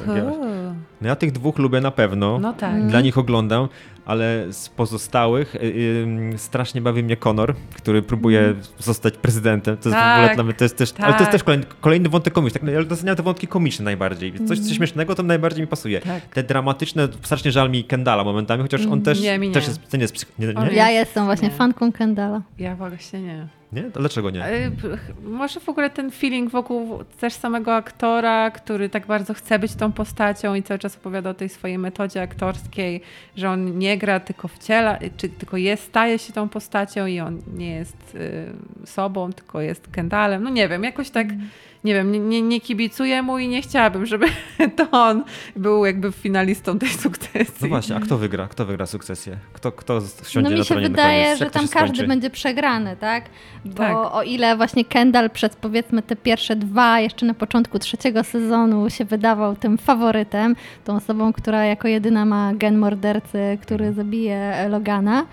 No ja tych dwóch lubię na pewno. No tak. Mm. Dla nich oglądam, ale z pozostałych y, y, strasznie bawi mnie Conor, który próbuje zostać prezydentem. To jest w ogóle Mm. Tak, dla mnie, to jest też, ale to jest tak. też kolejny, kolejny wątek komiczny. Tak, ale doceniam te wątki komiczne najbardziej. Coś, Mm. coś śmiesznego to najbardziej mi pasuje. Tak. Te dramatyczne, strasznie żal mi Kendala momentami, chociaż on też, Nie, mi nie. też jest, to nie jest psych- nie, nie? Ja jest- jestem właśnie nie. fanką Kendala. Ja właśnie nie. nie? To dlaczego nie? Ch- Może w ogóle ten feeling wokół też samego aktora, który tak bardzo chce być tą postacią i cały czas opowiada o tej swojej metodzie aktorskiej, że on nie gra tylko wciela, czy tylko jest, staje się tą postacią i on nie jest y, sobą, tylko jest Kendallem. No nie wiem, jakoś tak, nie wiem, nie, nie, nie kibicuję mu i nie chciałabym, żeby *laughs* to on był jakby finalistą tej sukcesji. No właśnie, a kto wygra? Kto wygra sukcesję? Kto, kto wsiądzie No mi się wydaje, koniec? że tam każdy skończy? będzie przegrany, tak? Bo Tak. o ile właśnie Kendall przez powiedzmy te pierwsze dwa, jeszcze na początku trzeciego sezonu się wydawał tym faworytem, tą osobą, która jako jedyna ma gen mordercy, który zabije Logana,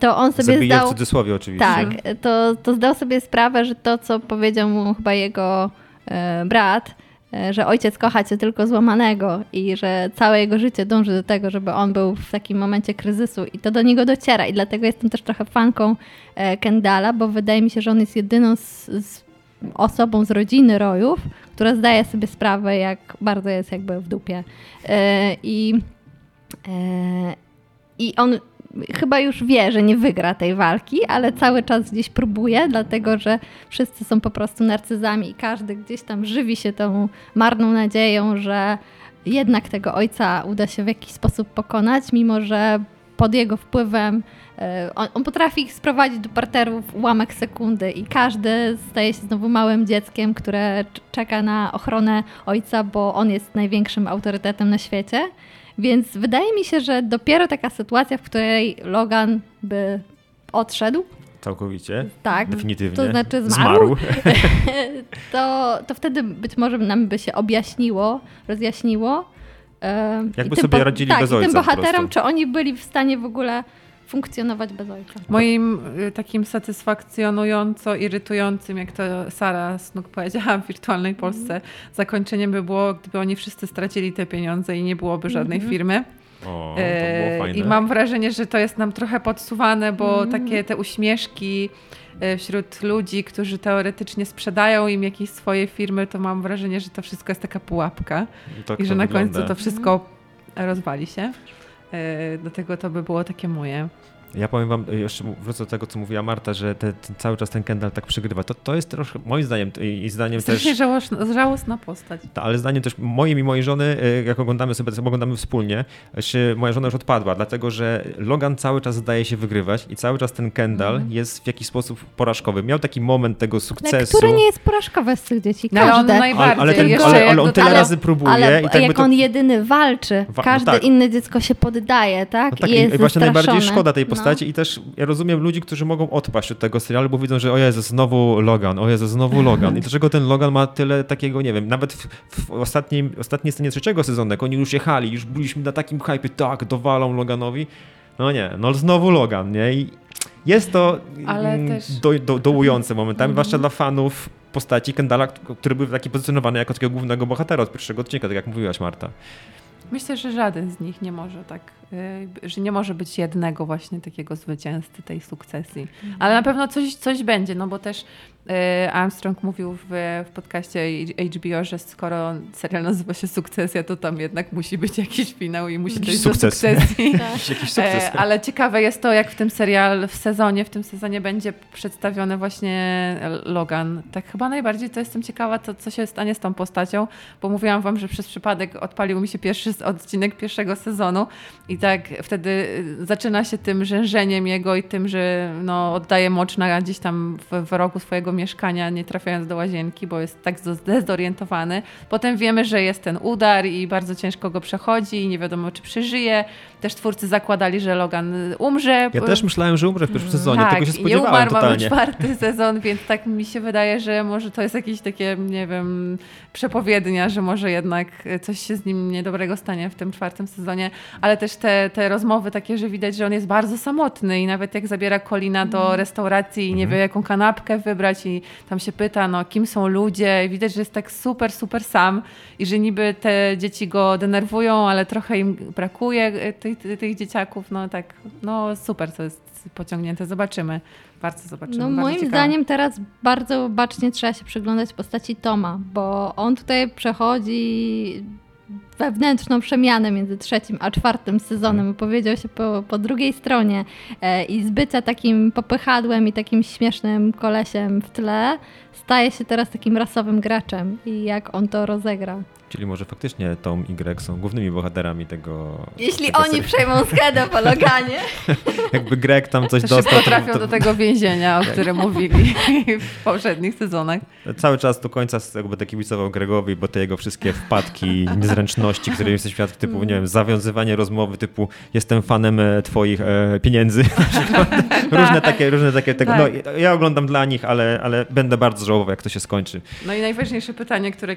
to on sobie Zabije zdał... w cudzysłowie oczywiście. Tak, to, to zdał sobie sprawę, że to, co powiedział mu chyba jego e, brat, e, że ojciec kocha cię tylko złamanego i że całe jego życie dąży do tego, żeby on był w takim momencie kryzysu i to do niego dociera i dlatego jestem też trochę fanką e, Kendala, bo wydaje mi się, że on jest jedyną z, z osobą z rodziny Rojów, która zdaje sobie sprawę, jak bardzo jest jakby w dupie. I, I on chyba już wie, że nie wygra tej walki, ale cały czas gdzieś próbuje, dlatego że wszyscy są po prostu narcyzami i każdy gdzieś tam żywi się tą marną nadzieją, że jednak tego ojca uda się w jakiś sposób pokonać, mimo że pod jego wpływem e, on, on potrafi ich sprowadzić do parteru w ułamek sekundy i każdy staje się znowu małym dzieckiem, które czeka na ochronę ojca, bo on jest największym autorytetem na świecie. Więc wydaje mi się, że dopiero taka sytuacja, w której Logan by odszedł, Całkowicie. tak, Definitywnie. to znaczy zmarł, *laughs* *laughs* to, to wtedy być może nam by się objaśniło, rozjaśniło. e, Jakby sobie radzili tak, bez i tym ojca po bohaterom, prostu. czy oni byli w stanie w ogóle funkcjonować bez ojca. Moim y, takim satysfakcjonująco irytującym, jak to Sara Snook powiedziała w wirtualnej Polsce, zakończeniem by było, gdyby oni wszyscy stracili te pieniądze i nie byłoby żadnej firmy. O, to E, było fajne. I mam wrażenie, że to jest nam trochę podsuwane, bo Mhm. takie te uśmieszki e, wśród ludzi, którzy teoretycznie sprzedają im jakieś swoje firmy, to mam wrażenie, że to wszystko jest taka pułapka Tak i że na wygląda. końcu to wszystko rozwali się. E, Dlatego to by było takie moje. Ja powiem wam, y, jeszcze wrócę do tego, co mówiła Marta, że te, ten, cały czas ten Kendall tak przegrywa. To, to jest troszkę, moim zdaniem i, i zdaniem też... Strasznie żałosna, żałosna postać. Ta, ale zdaniem też moim i mojej żony, y, jak oglądamy sobie, sobie oglądamy wspólnie, się, moja żona już odpadła, dlatego że Logan cały czas zdaje się wygrywać i cały czas ten Kendall Mhm. jest w jakiś sposób porażkowy. Miał taki moment tego Ale sukcesu. które nie jest porażkowe z tych dzieci? No, ale on Każde. najbardziej. ale, ale, ten, ale, ale on tyle tego- razy próbuje Ale i tak jak to... on jedyny walczy, Wa- no każde tak. inne dziecko się poddaje, tak? No tak, I i, jest i właśnie najbardziej zastraszone. szkoda tej No. Postaci i też ja rozumiem ludzi, którzy mogą odpaść od tego serialu, bo widzą, że o Jezu, znowu Logan, o Jezu, znowu *laughs* Logan. I dlaczego ten Logan ma tyle takiego, nie wiem, nawet w, w ostatniej, ostatniej scenie trzeciego sezonu, jak oni już jechali, już byliśmy na takim hypie, tak, dowalą Loganowi. No nie, no znowu Logan, nie? I jest to Ale mm, też- do, do, dołujące momentami, Mhm. zwłaszcza dla fanów postaci Kendala, który był taki pozycjonowany jako takiego głównego bohatera od pierwszego odcinka, tak jak mówiłaś Marta. Myślę, że żaden z nich nie może tak, y, że nie może być jednego właśnie takiego zwycięzcy tej sukcesji. Ale na pewno coś, coś będzie, no bo też Armstrong mówił w, w podcaście HBO, że skoro serial nazywa się Sukcesja, to tam jednak musi być jakiś finał i musi Jakiś dojść do sukces. sukcesji. *laughs* Tak. Jakiś sukces. E, ale ciekawe jest to, jak w tym serial, w sezonie, w tym sezonie będzie przedstawiony właśnie Logan. Tak chyba najbardziej to jestem ciekawa, co, co się stanie z tą postacią, bo mówiłam wam, że przez przypadek odpalił mi się pierwszy odcinek pierwszego sezonu i tak wtedy y, zaczyna się tym rzężeniem jego i tym, że no, oddaje mocz na gdzieś tam w, w rogu swojego mieszkania, nie trafiając do łazienki, bo jest tak zdezorientowany. Potem wiemy, że jest ten udar i bardzo ciężko go przechodzi i nie wiadomo, czy przeżyje. Też twórcy zakładali, że Logan umrze. Ja też myślałem, że umrze w pierwszym sezonie, tak, tego się i nie spodziewałem umarł, mamy totalnie. czwarty *laughs* sezon, więc tak mi się wydaje, że może to jest jakieś takie, nie wiem, przepowiednia, że może jednak coś się z nim niedobrego stanie w tym czwartym sezonie, ale też te, te rozmowy takie, że widać, że on jest bardzo samotny i nawet jak zabiera Kolina do restauracji i nie Mhm. wie, jaką kanapkę wybrać i tam się pyta, no kim są ludzie i widać, że jest tak super, super sam i że niby te dzieci go denerwują, ale trochę im brakuje e, tych, tych dzieciaków, no tak, no super to jest pociągnięte, zobaczymy. Bardzo zobaczymy. No bardzo moim ciekawe. zdaniem teraz bardzo bacznie trzeba się przyglądać postaci Toma, bo on tutaj przechodzi wewnętrzną przemianę między trzecim a czwartym sezonem. Opowiedział się po, po drugiej stronie e, i z bycia takim popychadłem i takim śmiesznym kolesiem w tle staje się teraz takim rasowym graczem i jak on to rozegra. Czyli może faktycznie Tom i Greg są głównymi bohaterami tego. Jeśli tego oni serialu. przejmą schedę po Loganie. *laughs* Jakby Greg tam coś To szybko dostał. to- trafią to- do tego więzienia, o którym mówili w poprzednich sezonach. Cały czas do końca jakby tak kibicował Gregowi, bo te jego wszystkie wpadki, niezręczności, które jesteś świadkiem, typu, nie wiem, zawiązywanie rozmowy typu jestem fanem e, twoich e, pieniędzy. *laughs* różne takie, różne takie tego. No, Tak. ja oglądam dla nich, ale, ale będę bardzo żałował, jak to się skończy. No i najważniejsze pytanie, które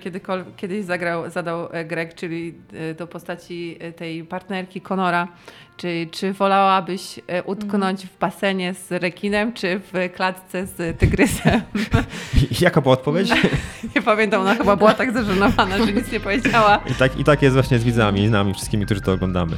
kiedyś zagrał, zadał e, Greg, czyli e, do postaci tej partnerki Conora. Czy, czy wolałabyś e, utknąć w basenie z rekinem, czy w klatce z tygrysem? *laughs* Jaka była odpowiedź? nie pamiętam, ona chyba była tak zażenowana, że nic nie powiedziała. I tak, I tak jest właśnie z widzami, z nami, wszystkimi, którzy to oglądamy.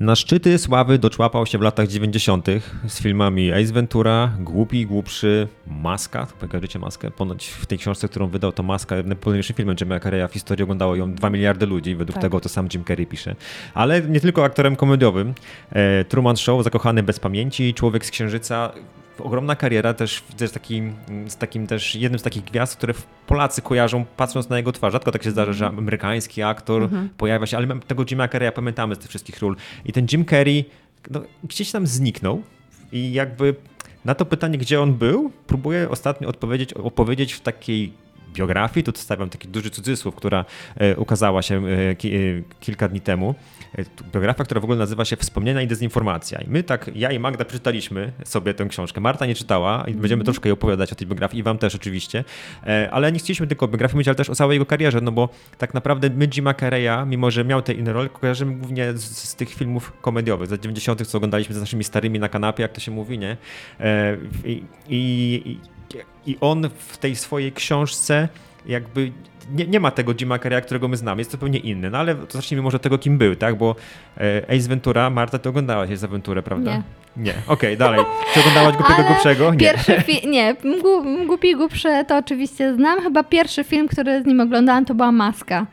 Na szczyty sławy doczłapał się w latach 90. z filmami Ace Ventura, Głupi, Głupszy, Maska, kojarzycie Maskę? Ponoć w tej książce, którą wydał to Maska, najpopularniejszym filmem Jim'a Carreya w historii oglądało ją 2 miliardy ludzi, według Tak. tego to sam Jim Carrey pisze. Ale nie tylko aktorem komediowym. E, Truman Show, Zakochany bez pamięci, Człowiek z Księżyca, ogromna kariera też widzę z takim, z takim też jednym z takich gwiazd, które Polacy kojarzą patrząc na jego twarz. Rzadko tak się zdarza, że amerykański aktor pojawia się, ale tego Jima Carreya pamiętamy z tych wszystkich ról. I ten Jim Carrey no, gdzieś tam zniknął i jakby na to pytanie, gdzie on był, próbuję ostatnio odpowiedzieć, opowiedzieć w takiej biografii, tu stawiam taki duży cudzysłów, która e, ukazała się e, e, kilka dni temu. Biografia, która w ogóle nazywa się Wspomnienia i dezinformacja. I my tak, ja i Magda przeczytaliśmy sobie tę książkę. Marta nie czytała i będziemy troszkę jej opowiadać o tej biografii i wam też oczywiście. Ale nie chcieliśmy tylko o biografii mówić, ale też o całej jego karierze, no bo tak naprawdę my Jima Carreya, mimo że miał te inne role, kojarzymy głównie z, z tych filmów komediowych, z lat 90., co oglądaliśmy z naszymi starymi na kanapie, jak to się mówi, nie? E, i, i, i on w tej swojej książce jakby nie, nie ma tego Jima Carreya, którego my znamy, jest zupełnie inny. No ale to zacznijmy może tego, kim był, tak? Bo e, Ace Ventura, Marta, ty oglądałaś Ace Venturę, prawda? Nie. Nie, okej, dalej. Czy oglądałaś *laughs* Głupiego Głupszego? Nie. Pierwszy film, *laughs* nie, Głupi i Głupszy to oczywiście znam. Chyba pierwszy film, który z nim oglądałam, to była Maska.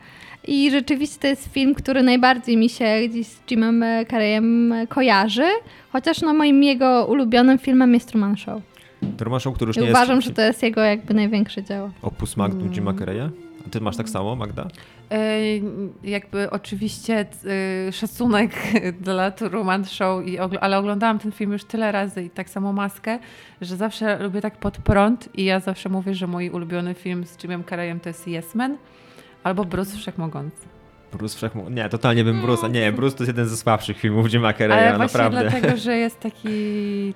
I rzeczywiście to jest film, który najbardziej mi się gdzieś z Jimem Carreyem kojarzy. Chociaż no moim jego ulubionym filmem jest Truman Show. Show, który już I nie uważam, jest że to jest jego jakby największe dzieło. opus magnum Mm. Jima Carreya. A ty masz tak samo, Magda? E, Jakby oczywiście e, szacunek *laughs* dla Truman Show, i ogl- ale oglądałam ten film już tyle razy i tak samo Maskę, że zawsze lubię tak pod prąd i ja zawsze mówię, że mój ulubiony film z Jimem Carreyem to jest Yes Man albo Bruce Wszechmogący. Bruce Wszechmo... Nie, totalnie bym Bruce'a. Nie, Bruce to jest jeden ze słabszych filmów Jima Ale Carreya, właśnie naprawdę. dlatego, że *laughs* jest taki,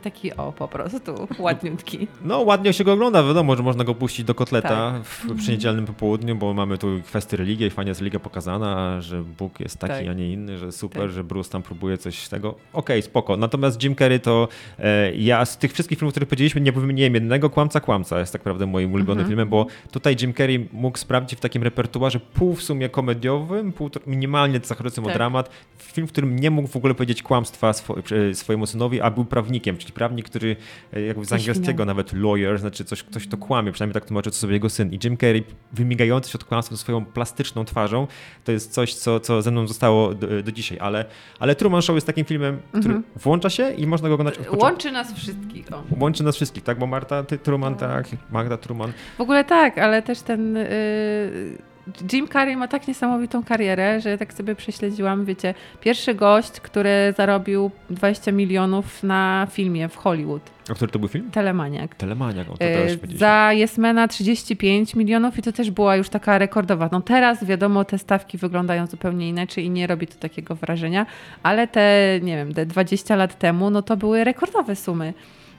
taki o po prostu, ładniutki. No ładnie się go ogląda, wiadomo, że można go puścić do kotleta Tak. w przy niedzielnym popołudniu, bo mamy tu kwestię religii i fajnie jest religia pokazana, że Bóg jest taki, Tak. a nie inny, że super, Tak. że Bruce tam próbuje coś z tego. Okej, spoko. Natomiast Jim Carrey to e, ja z tych wszystkich filmów, które powiedzieliśmy, nie wymieniłem jednego. Kłamca, Kłamca jest tak naprawdę moim ulubionym Mhm. filmem, bo tutaj Jim Carrey mógł sprawdzić w takim repertuarze pół w sumie komediowym, pół tro- minimalnie o Tak. dramat. Film, w którym nie mógł w ogóle powiedzieć kłamstwa swo, swojemu synowi, a był prawnikiem, czyli prawnik, który e, jakby z angielskiego nawet lawyer, znaczy coś, ktoś to kłamie, przynajmniej tak tłumaczył to sobie jego syn. I Jim Carrey, wymigający się od kłamstwa swoją plastyczną twarzą, to jest coś, co, co ze mną zostało do, do dzisiaj. Ale, ale Truman Show jest takim filmem, który Mhm. włącza się i można go oglądać od. Łączy nas wszystkich. O. Łączy nas wszystkich, tak? Bo Marta, ty Truman, tak, Magda Truman. W ogóle tak, ale też ten. y, Jim Carrey ma tak niesamowitą karierę, że tak sobie prześledziłam, wiecie, pierwszy gość, który zarobił 20 milionów na filmie w Hollywood, A który to był film? Telemaniak. Telemaniak, o to Y, też powiedzieliśmy. Za Jesmena 35 milionów i to też była już taka rekordowa. No teraz wiadomo, te stawki wyglądają zupełnie inaczej i nie robi to takiego wrażenia, ale te, nie wiem, te 20 lat temu, no to były rekordowe sumy.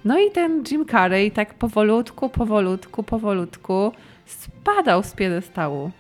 No i ten Jim Carrey tak powolutku, powolutku, powolutku spadał z piedestału.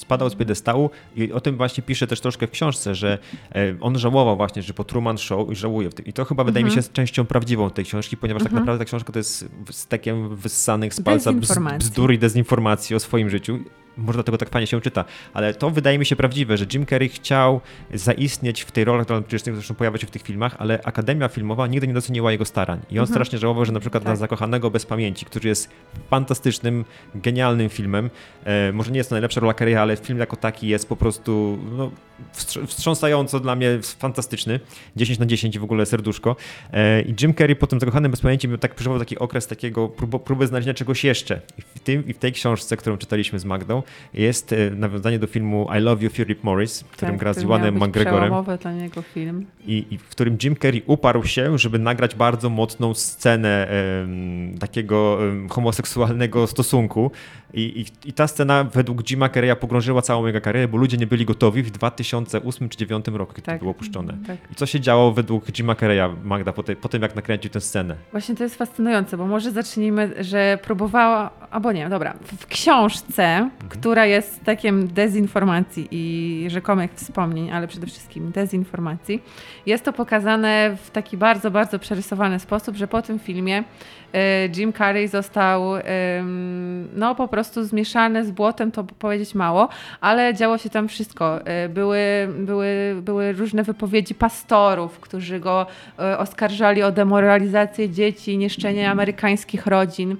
Spadał z piedestału i o tym właśnie pisze też troszkę w książce, że e, on żałował właśnie, że po Truman Show i żałuje w tym. I to chyba wydaje mi się Mhm. jest częścią prawdziwą tej książki, ponieważ tak naprawdę ta książka to jest stekiem wyssanych z palca bzdur i dezinformacji o swoim życiu. Może dlatego tak fajnie się czyta, ale to wydaje mi się prawdziwe, że Jim Carrey chciał zaistnieć w tej roli, która przecież zresztą pojawia się w tych filmach, ale Akademia Filmowa nigdy nie doceniła jego starań. I on strasznie żałował, że na przykład na Tak. Zakochanego bez pamięci, który jest fantastycznym, genialnym filmem, e, może nie jest to najlepsza rola Carreya, ale film jako taki jest po prostu no, wstrz- wstrząsająco dla mnie fantastyczny. 10 na 10 w ogóle serduszko. E, I Jim Carrey po tym Zakochanym bez pamięci tak przeżywał taki okres takiego prób, próby znalezienia czegoś jeszcze. I w, tym, I w tej książce, którą czytaliśmy z Magdą, jest e, nawiązanie do filmu I Love You Philip Morris, w którym Tak, gra z Iwanem McGregorem dla niego film. i, i w którym Jim Carrey uparł się, żeby nagrać bardzo mocną scenę em, takiego em, homoseksualnego stosunku. I, i, I ta scena według Jima Carreya pogrążyła całą jego karierę, bo ludzie nie byli gotowi w 2008 czy 2009 roku, kiedy Tak. to było puszczone. Tak. I co się działo według Jima Carreya, Magda, po, tej, po tym jak nakręcił tę scenę? Właśnie to jest fascynujące, bo może zacznijmy, że próbowała, albo nie, dobra, w książce, Mhm. która jest takiem dezinformacji i rzekomych wspomnień, ale przede wszystkim dezinformacji, jest to pokazane w taki bardzo, bardzo przerysowany sposób, że po tym filmie e, Jim Carrey został em, no po prostu zmieszany z błotem, to powiedzieć mało, ale działo się tam wszystko. E, Były, były, były różne wypowiedzi pastorów, którzy go e, oskarżali o demoralizację dzieci, niszczenie amerykańskich rodzin.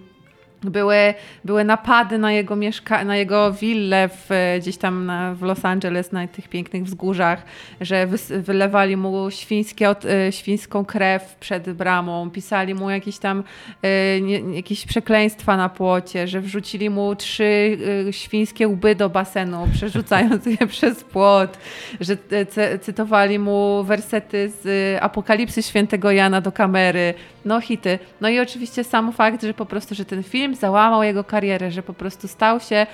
Były, były napady na jego, mieszka- na jego willę w, gdzieś tam na, w Los Angeles, na tych pięknych wzgórzach, że wylewali mu świńskie, od- e, świńską krew przed bramą, pisali mu jakieś tam e, nie, jakieś przekleństwa na płocie, że wrzucili mu trzy e, świńskie łby do basenu, *laughs* przerzucając je przez płot, że cy- cytowali mu wersety z e, Apokalipsy Świętego Jana do kamery, no hity. No i oczywiście sam fakt, że po prostu, że ten film załamał jego karierę, że po prostu stał się e,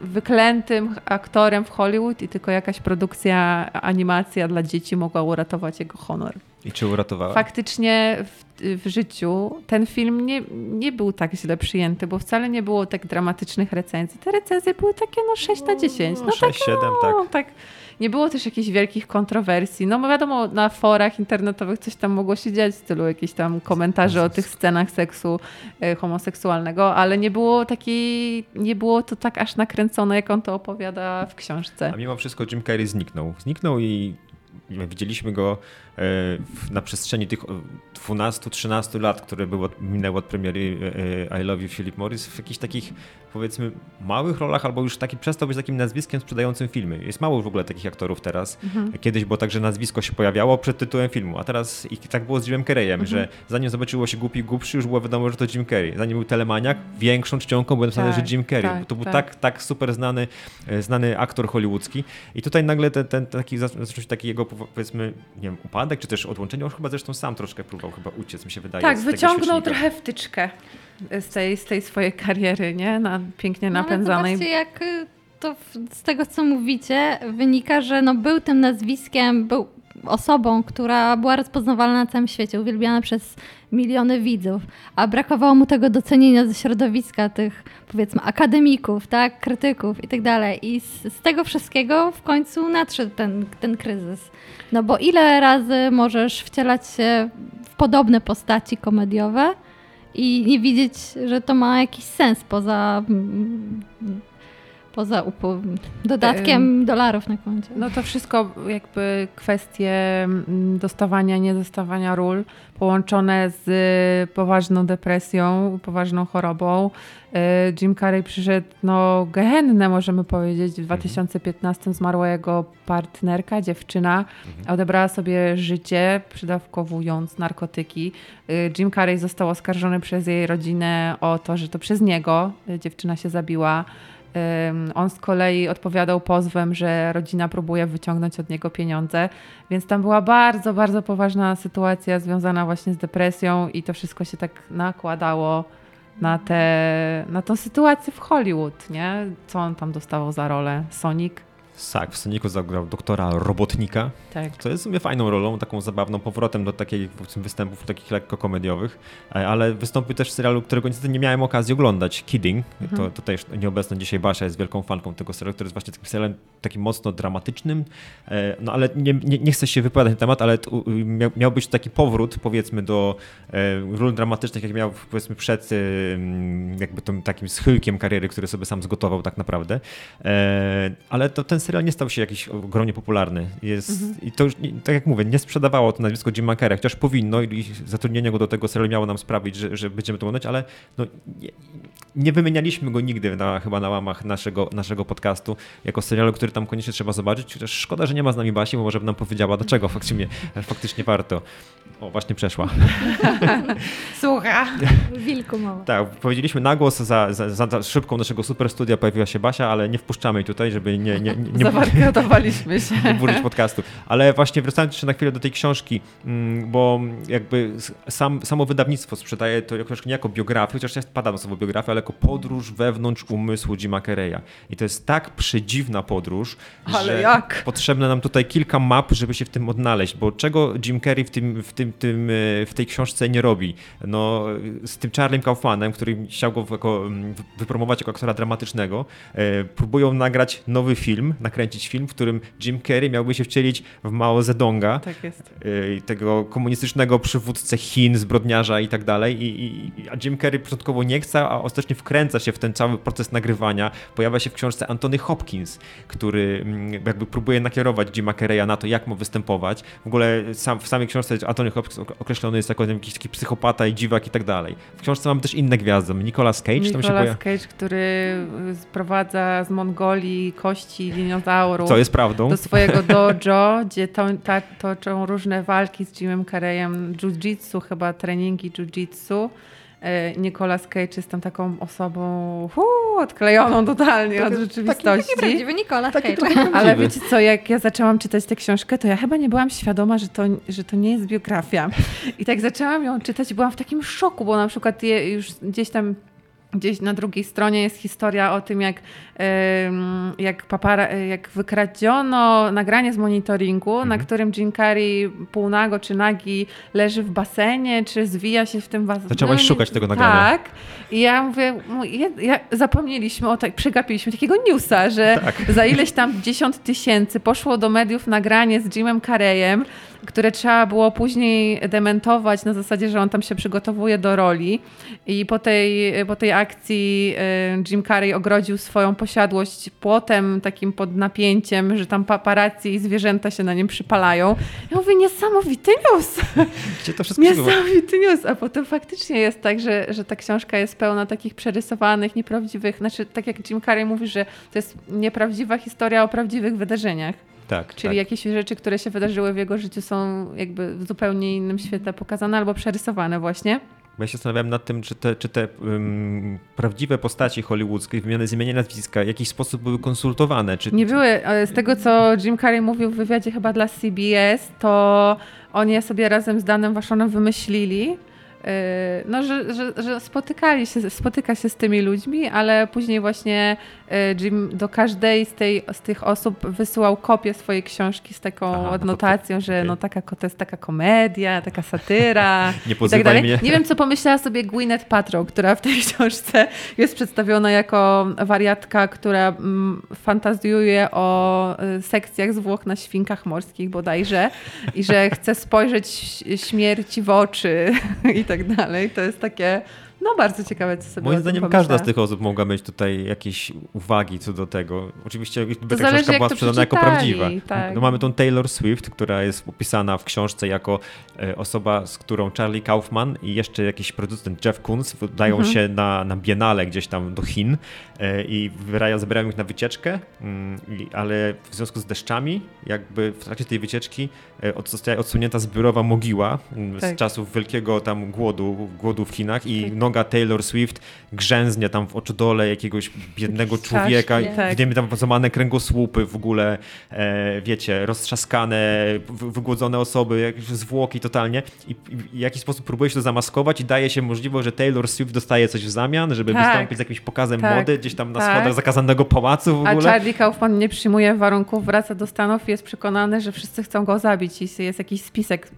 wyklętym aktorem w Hollywood i tylko jakaś produkcja, animacja dla dzieci mogła uratować jego honor. I czy uratowała? Faktycznie w, w życiu ten film nie, nie był tak źle przyjęty, bo wcale nie było tak dramatycznych recenzji. Te recenzje były takie no 6 na 10. No, 6, 7, tak. no, tak. Nie było też jakichś wielkich kontrowersji. No wiadomo, na forach internetowych coś tam mogło się dziać w stylu jakichś tam komentarzy o tych scenach seksu e, homoseksualnego, ale nie było takiej, nie było to tak aż nakręcone, jak on to opowiada w książce. A mimo wszystko Jim Carrey zniknął. Zniknął i widzieliśmy go na przestrzeni tych 12-13 lat, które były, minęły od premiery I Love You Philip Morris w jakichś takich powiedzmy małych rolach, albo już taki przestał być takim nazwiskiem sprzedającym filmy. Jest mało w ogóle takich aktorów teraz. Mhm. Kiedyś było tak, że nazwisko się pojawiało przed tytułem filmu, a teraz i tak było z Jimem Carreyem, mhm. że zanim zobaczyło się Głupi Głupszy, już było wiadomo, że to Jim Carrey. Zanim był Telemaniak, większą czcionką było napisane, tak, że Jim Carrey. Tak, to był tak. tak, tak super znany, e, znany aktor hollywoodzki i tutaj nagle ten, ten taki, zaczął się taki jego powiedzmy, nie wiem, upadek, czy też odłączenie, on chyba zresztą sam troszkę próbował chyba uciec, mi się wydaje. Tak, wyciągnął trochę wtyczkę z tej, z tej swojej kariery, nie? Na, pięknie no, napędzanej. Ale jak y, to z tego, co mówicie, wynika, że no był tym nazwiskiem, był osobą, która była rozpoznawalna na całym świecie, uwielbiana przez miliony widzów, a brakowało mu tego docenienia ze środowiska tych, powiedzmy, akademików, tak, krytyków i tak dalej. I z, z, tego wszystkiego w końcu nadszedł ten, ten kryzys. No bo ile razy możesz wcielać się w podobne postaci komediowe, i nie widzieć, że to ma jakiś sens poza mm, poza dodatkiem dolarów na koncie. No to wszystko jakby kwestie mm, dostawania, niedostawania ról połączone z poważną depresją, poważną chorobą. E, Jim Carrey przyszedł no gehenne możemy powiedzieć. W 2015 mhm. zmarła jego partnerka, dziewczyna. Mhm. Odebrała sobie życie przydawkowując narkotyki. E, Jim Carrey został oskarżony przez jej rodzinę o to, że to przez niego dziewczyna się zabiła. On z kolei odpowiadał pozwem, że rodzina próbuje wyciągnąć od niego pieniądze, więc tam była bardzo, bardzo poważna sytuacja związana właśnie z depresją i to wszystko się tak nakładało na, te, na tą sytuację w Hollywood, nie? Co on tam dostawał za rolę? Sonic? Tak, w Sonicu zagrał doktora Robotnika, tak. co jest w sumie fajną rolą, taką zabawną, powrotem do takich występów takich lekko komediowych, e, ale wystąpił też w serialu, którego niestety nie miałem okazji oglądać, Kidding. Mhm. To tutaj nieobecna dzisiaj Basia jest wielką fanką tego serialu, który jest właśnie takim serialem takim mocno dramatycznym, e, no ale nie, nie, nie chcę się wypowiadać na temat, ale miał, miał być taki powrót powiedzmy do e, ról dramatycznych, jak miał powiedzmy przed jakby tym takim schyłkiem kariery, który sobie sam zgotował tak naprawdę, ale to ten serial nie stał się jakiś ogromnie popularny. Jest, mhm. I to już, tak jak mówię, nie sprzedawało to nazwisko Jim Carrey, chociaż powinno i zatrudnienie go do tego serialu miało nam sprawić, że, że będziemy to oglądać, ale no, nie, nie, wymienialiśmy go nigdy na, chyba na łamach naszego, naszego podcastu jako serialu, który tam koniecznie trzeba zobaczyć, chociaż szkoda, że nie ma z nami Basi, bo może by nam powiedziała, dlaczego *laughs* faktycznie, faktycznie warto. O, właśnie przeszła. *laughs* Słucha. *laughs* Wilku mało. Tak, powiedzieliśmy na głos, za, za, za szybką naszego super studia pojawiła się Basia, ale nie wpuszczamy jej tutaj, żeby nie, nie, nie, nie, Zawarkotowaliśmy się. Nie burzyć podcastu. Ale właśnie wracając jeszcze na chwilę do tej książki, mm, bo jakby sam, samo wydawnictwo sprzedaje to książkę nie jako biografię, chociaż ja padam słowo biografię, ale jako podróż wewnątrz umysłu Jima Carreya. I to jest tak przedziwna podróż, ale że jak? potrzebne nam tutaj kilka map, żeby się w tym odnaleźć, bo czego Jim Carrey w, tym, w, tym, tym, e, w tej książce nie robi? No, z tym Charliem Kaufmanem, który chciał go jako, mm, wypromować jako aktora dramatycznego, e, próbują nagrać nowy film, nakręcić film, w którym Jim Carrey miałby się wcielić w Mao Zedonga, tak jest. Y, tego komunistycznego przywódcę Chin, zbrodniarza i tak dalej. I, a Jim Carrey początkowo nie chce, a ostatecznie wkręca się w ten cały proces nagrywania. Pojawia się w książce Anthony Hopkins, który mm, jakby próbuje nakierować Jima Carreya na to, jak ma występować. W ogóle sam, w samej książce Anthony Hopkins określony jest jako jakiś taki psychopata i dziwak i tak dalej. W książce mamy też inne gwiazdy. Nicolas Cage Nicolas tam się Cage, który sprowadza z Mongolii kości dinozaurów. Co jest prawdą. Do swojego *laughs* dojo, gdzie to, ta, toczą różne walki z Jimem Careyem, jiu-jitsu chyba, treningi jiu-jitsu. E, Nicolas Cage jest tam taką osobą uu, odklejoną totalnie od rzeczywistości. Taki, taki prawdziwy Nicolas Cage. Ale wiecie co, jak ja zaczęłam czytać tę książkę, to ja chyba nie byłam świadoma, że to, że to nie jest biografia. I tak zaczęłam ją czytać i byłam w takim szoku, bo na przykład je, już gdzieś tam Gdzieś na drugiej stronie jest historia o tym, jak, jak, papara, jak wykradziono nagranie z monitoringu, mhm. na którym Jim Carrey półnago czy nagi leży w basenie, czy zwija się w tym basenie. Zaczęłaś szukać tego nagrania. Tak. I ja mówię, ja, ja, zapomnieliśmy o tak, przegapiliśmy takiego newsa, że tak. za ileś tam dziesiąt tysięcy poszło do mediów nagranie z Jimem Carreyem, które trzeba było później dementować na zasadzie, że on tam się przygotowuje do roli i po tej, po tej akcji y, Jim Carrey ogrodził swoją posiadłość płotem takim pod napięciem, że tam paparazzi i zwierzęta się na nim przypalają. Ja mówię, niesamowity news! Gdzie to wszystko? Niesamowity news! A potem faktycznie jest tak, że, że ta książka jest pełna takich przerysowanych, nieprawdziwych, znaczy tak jak Jim Carrey mówi, że to jest nieprawdziwa historia o prawdziwych wydarzeniach. Tak, Czyli tak. jakieś rzeczy, które się wydarzyły w jego życiu są jakby w zupełnie innym świetle pokazane albo przerysowane właśnie. Ja się zastanawiałem nad tym, czy te, czy te um, prawdziwe postaci hollywoodzkie, wymiany z imienia nazwiska, w jakiś sposób były konsultowane. Czy, Nie były. Z tego, co Jim Carrey mówił w wywiadzie chyba dla CBS, to oni sobie razem z Danem Waszonem wymyślili. E, No, że, że, że spotykali się, spotyka się z tymi ludźmi, ale później właśnie e, Jim do każdej z, tej, z tych osób wysyłał kopię swojej książki z taką Aha, no to- odnotacją, że okej. no taka, to jest taka komedia, taka satyra. *laughs* Nie i tak dalej. mnie. Nie wiem, co pomyślała sobie Gwyneth Paltrow, która w tej *laughs* książce jest przedstawiona jako wariatka, która mm, fantazjuje o y, sekcjach zwłok na świnkach morskich bodajże i że chce spojrzeć śmierci w oczy *laughs* i tak dalej. To jest takie, no bardzo ciekawe, co sobie Moim zdaniem każda z tych osób mogła mieć tutaj jakieś uwagi co do tego. Oczywiście gdyby ta książka była sprzedana jako prawdziwa. tak. No mamy tą Taylor Swift, która jest opisana w książce jako e, osoba, z którą Charlie Kaufman i jeszcze jakiś producent Jeff Koons wydają Mhm. się na, na biennale gdzieś tam do Chin e, i wybierają, zabierają ich na wycieczkę, mm, ale w związku z deszczami jakby w trakcie tej wycieczki e, zostaje odsunięta zbiorowa mogiła mm, z Tak. czasów wielkiego tam głodu, głodu w Chinach i Tak. Taylor Swift grzęznie tam w oczodole jakiegoś biednego człowieka, tak. w nim tam złamane kręgosłupy w ogóle, e, wiecie, roztrzaskane, wy- wygłodzone osoby, jakieś zwłoki totalnie i, i w jakiś sposób próbuje się to zamaskować i daje się możliwość, że Taylor Swift dostaje coś w zamian, żeby Tak. wystąpić z jakimś pokazem Tak. mody gdzieś tam na Tak. schodach zakazanego pałacu w A ogóle. Charlie Kaufman nie przyjmuje warunków, wraca do Stanów i jest przekonany, że wszyscy chcą go zabić i jest jakiś spisek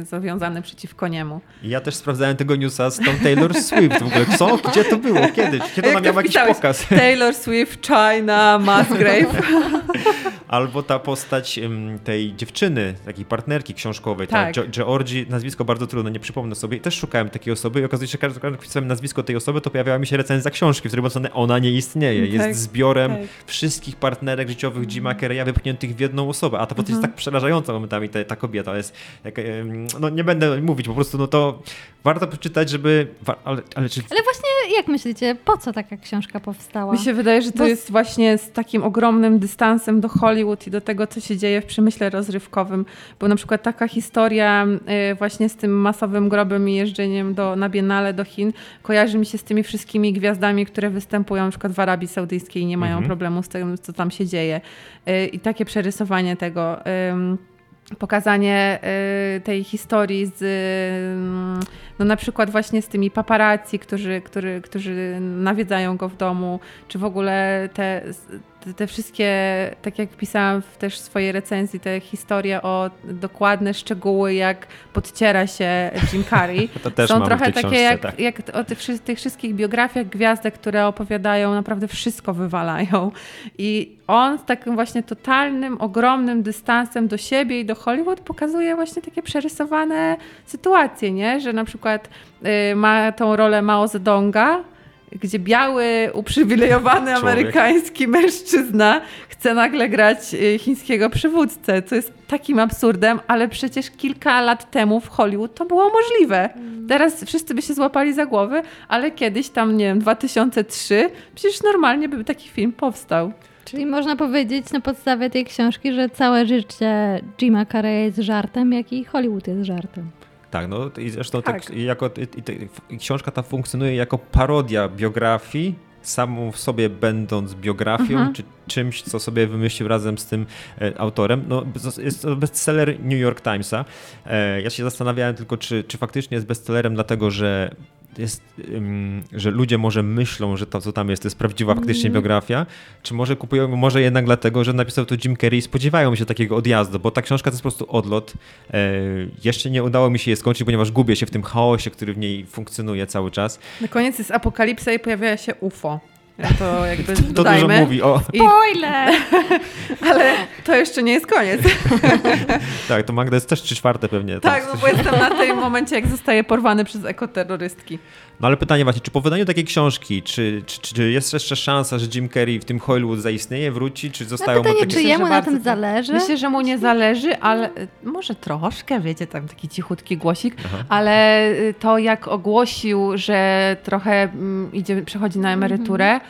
y, zawiązany przeciwko niemu. Ja też sprawdzałem tego newsa z tą Taylor Swift *laughs* w ogóle. Co? Gdzie to było? Kiedy? Kiedy ona miała jakiś pokaz? Taylor Swift, China, Musgrave. *laughs* Albo ta postać tej dziewczyny, takiej partnerki książkowej, Tak. ta Georgie, nazwisko bardzo trudne, nie przypomnę sobie. Też szukałem takiej osoby i okazuje się, że każdy wpisałem nazwisko tej osoby, to pojawiała mi się recenzja książki, w której było ona nie istnieje. Jest Tak, zbiorem tak. wszystkich partnerek życiowych Jima Carreya wypchniętych w jedną osobę. A ta postać Mhm. jest tak przerażająca momentami, ta, ta kobieta. Jest, jak, no nie będę mówić, po prostu no to warto przeczytać, żeby... wa- Ale, ale czy Ale właśnie jak myślicie, po co taka książka powstała? Mi się wydaje, że to Bo- jest właśnie z takim ogromnym dystansem do Hollywood i do tego, co się dzieje w przemyśle rozrywkowym. Bo na przykład taka historia y, właśnie z tym masowym grobem i jeżdżeniem do, na Biennale do Chin kojarzy mi się z tymi wszystkimi gwiazdami, które występują na przykład w Arabii Saudyjskiej i nie mają Mhm. problemu z tym, co tam się dzieje. Y, I takie przerysowanie tego. pokazanie y, tej historii z, y, no na przykład właśnie z tymi paparazzi, którzy, którzy, którzy nawiedzają go w domu, czy w ogóle te, te, wszystkie, tak jak pisałam w też w swojej recenzji, te historie o dokładne szczegóły, jak podciera się Jim Carrey. *laughs* to też Są trochę takie książce, jak, tak. jak o tych, tych wszystkich biografiach gwiazdek, które opowiadają, naprawdę wszystko wywalają. I on z takim właśnie totalnym, ogromnym dystansem do siebie i do Hollywood pokazuje właśnie takie przerysowane sytuacje, nie? Że na przykład y, ma tą rolę Mao Zedonga, gdzie biały, uprzywilejowany Człowiek. amerykański mężczyzna chce nagle grać y, chińskiego przywódcę, co jest takim absurdem, ale przecież kilka lat temu w Hollywood to było możliwe. Teraz wszyscy by się złapali za głowy, ale kiedyś tam, nie wiem, 2003, przecież normalnie by taki film powstał. Czyli można powiedzieć na podstawie tej książki, że całe życie Jima Carreya jest żartem, jak i Hollywood jest żartem. Tak, no i zresztą Tak. tak. jako, i, i, te- książka ta funkcjonuje jako parodia biografii, samą w sobie będąc biografią, Mhm. czy czymś, co sobie wymyślił razem z tym e, autorem. No, jest to bestseller New York Timesa. E, ja się zastanawiałem tylko, czy, czy faktycznie jest bestsellerem, dlatego że jest, że ludzie może myślą, że to, co tam jest, to jest prawdziwa faktycznie Mm. biografia, czy może kupują, może jednak dlatego, że napisał to Jim Carrey i spodziewają się takiego odjazdu, bo ta książka to jest po prostu odlot. E, jeszcze nie udało mi się jej skończyć, ponieważ gubię się w tym chaosie, który w niej funkcjonuje cały czas. Na koniec jest apokalipsa i pojawia się UFO. To jakby To dużo dodajmy. mówi. O, I, Spoiler! *laughs* ale to jeszcze nie jest koniec. *laughs* tak, to Magda jest też trzy czwarte pewnie. Tak, no bo jestem na tym momencie, jak zostaje porwany przez ekoterrorystki. No ale pytanie właśnie, czy po wydaniu takiej książki, czy, czy, czy jest jeszcze szansa, że Jim Carrey w tym Hollywood zaistnieje, wróci, czy No zostają mu pytanie, takie... czy jemu na tym tak. zależy? Myślę, że mu nie zależy, ale y, może troszkę, wiecie, tam taki cichutki głosik, ale y, to jak ogłosił, że trochę mm, idzie, przechodzi na emeryturę, y,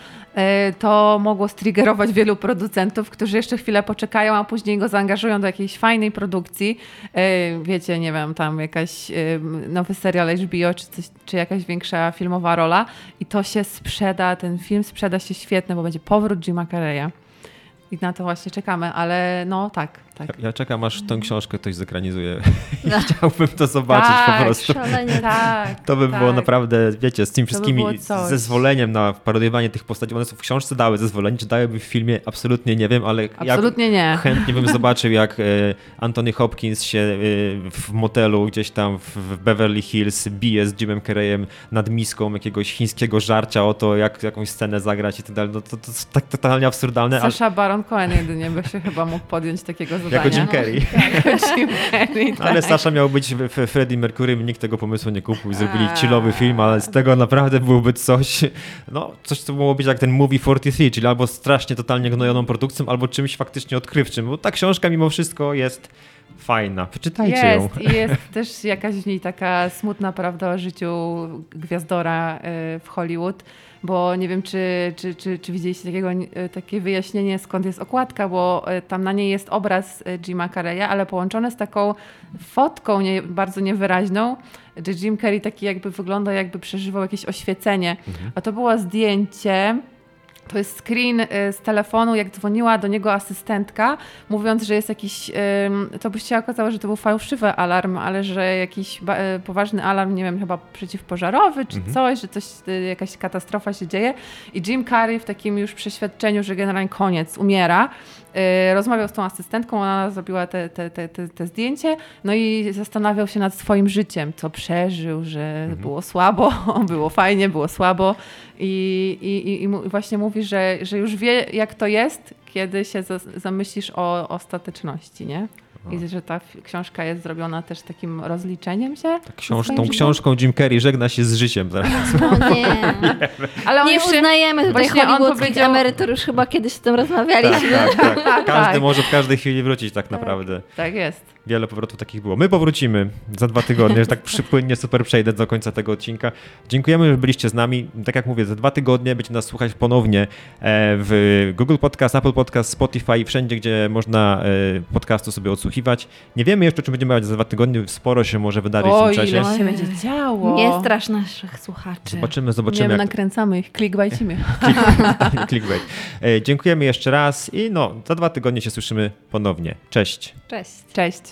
to mogło striggerować wielu producentów, którzy jeszcze chwilę poczekają, a później go zaangażują do jakiejś fajnej produkcji. Y, Wiecie, nie wiem, tam jakaś y, nowy serial HBO, czy, coś, czy jakaś większa filmowa rola i to się sprzeda, ten film sprzeda się świetnie, bo będzie powrót Jima Carreya. I na to właśnie czekamy, ale no tak, tak. Ja czekam, aż tą książkę ktoś zekranizuje. *laughs* *laughs* Chciałbym to zobaczyć Tak, po prostu. Szalenie. Tak. *laughs* To by tak. było naprawdę, wiecie, z tym by wszystkimi coś. zezwoleniem na parodiowanie tych postaci. One są w książce dały zezwolenie, czy dałyby w filmie? Absolutnie nie wiem, ale Absolutnie nie. jak chętnie bym zobaczył, jak e, Anthony Hopkins się e, w motelu gdzieś tam w, Beverly Hills bije z Jimem Carreyem nad miską jakiegoś chińskiego żarcia o to, jak jakąś scenę zagrać i tak dalej. No to, to jest tak totalnie absurdalne, Sasha Baron Cohen jedynie by się chyba mógł podjąć takiego zadania. jako Jim Carrey. *laughs* Jako Jim Carrey, *laughs* tak. Ale Sasha miał być w- Freddie Mercury, nikt tego pomysłu nie kupił i zrobili chillowy film, ale z tego naprawdę byłoby coś, no coś co mogło być jak ten Movie 43, czyli albo strasznie totalnie gnojoną produkcją, albo czymś faktycznie odkrywczym, bo ta książka mimo wszystko jest fajna. Przeczytajcie ją. Jest i jest też jakaś w niej taka smutna prawda o życiu gwiazdora y, w Hollywood, bo nie wiem, czy, czy, czy, czy widzieliście takiego, y, takie wyjaśnienie, skąd jest okładka, bo y, tam na niej jest obraz y, Jima Carreya, ale połączone z taką fotką nie, bardzo niewyraźną, że Jim Carrey taki jakby wygląda, jakby przeżywał jakieś oświecenie. A to było zdjęcie To jest screen y, z telefonu, jak dzwoniła do niego asystentka, mówiąc, że jest jakiś, to by się okazało, że to był fałszywy alarm, ale że jakiś y, poważny alarm, nie wiem, chyba przeciwpożarowy czy coś, że coś, y, jakaś katastrofa się dzieje. I Jim Carrey w takim już przeświadczeniu, że generalnie koniec, umiera, rozmawiał z tą asystentką, ona zrobiła te, te, te, te, zdjęcie, no i zastanawiał się nad swoim życiem, co przeżył, że było słabo, *laughs* było fajnie, było słabo i, i, i, właśnie mówi, że, że już wie, jak to jest, kiedy się za, zamyślisz o ostateczności, nie? I że ta książka jest zrobiona też takim rozliczeniem się. Książ, ze tą książką Jim Carrey żegna się z życiem. zaraz. *laughs* No nie. Ale on Nie się, uznajemy tutaj właśnie on powiedział- emerytur, już chyba kiedyś o tym Tak, rozmawialiśmy. tak, *laughs* tak. Każdy Tak. może w każdej chwili wrócić tak naprawdę. Tak jest. Wiele powrotów takich było. My powrócimy za dwa tygodnie, że tak *laughs* przypłynnie super przejdę do końca tego odcinka. Dziękujemy, że byliście z nami. Tak jak mówię, za dwa tygodnie będziecie nas słuchać ponownie e, w Google Podcast, Apple Podcast, Spotify, wszędzie, gdzie można e, podcastu sobie odsłuchiwać. Nie wiemy jeszcze, czy będziemy mieć za dwa tygodnie. Sporo się może wydarzyć w O, tym czasie. ile się będzie działo. Nie strasz naszych słuchaczy. Zobaczymy, zobaczymy. wiem, Jak... nakręcamy ich, clickbaitima. *laughs* Clickbait. E, Dziękujemy jeszcze raz i no, za dwa tygodnie się słyszymy ponownie. Cześć. Cześć. Cześć.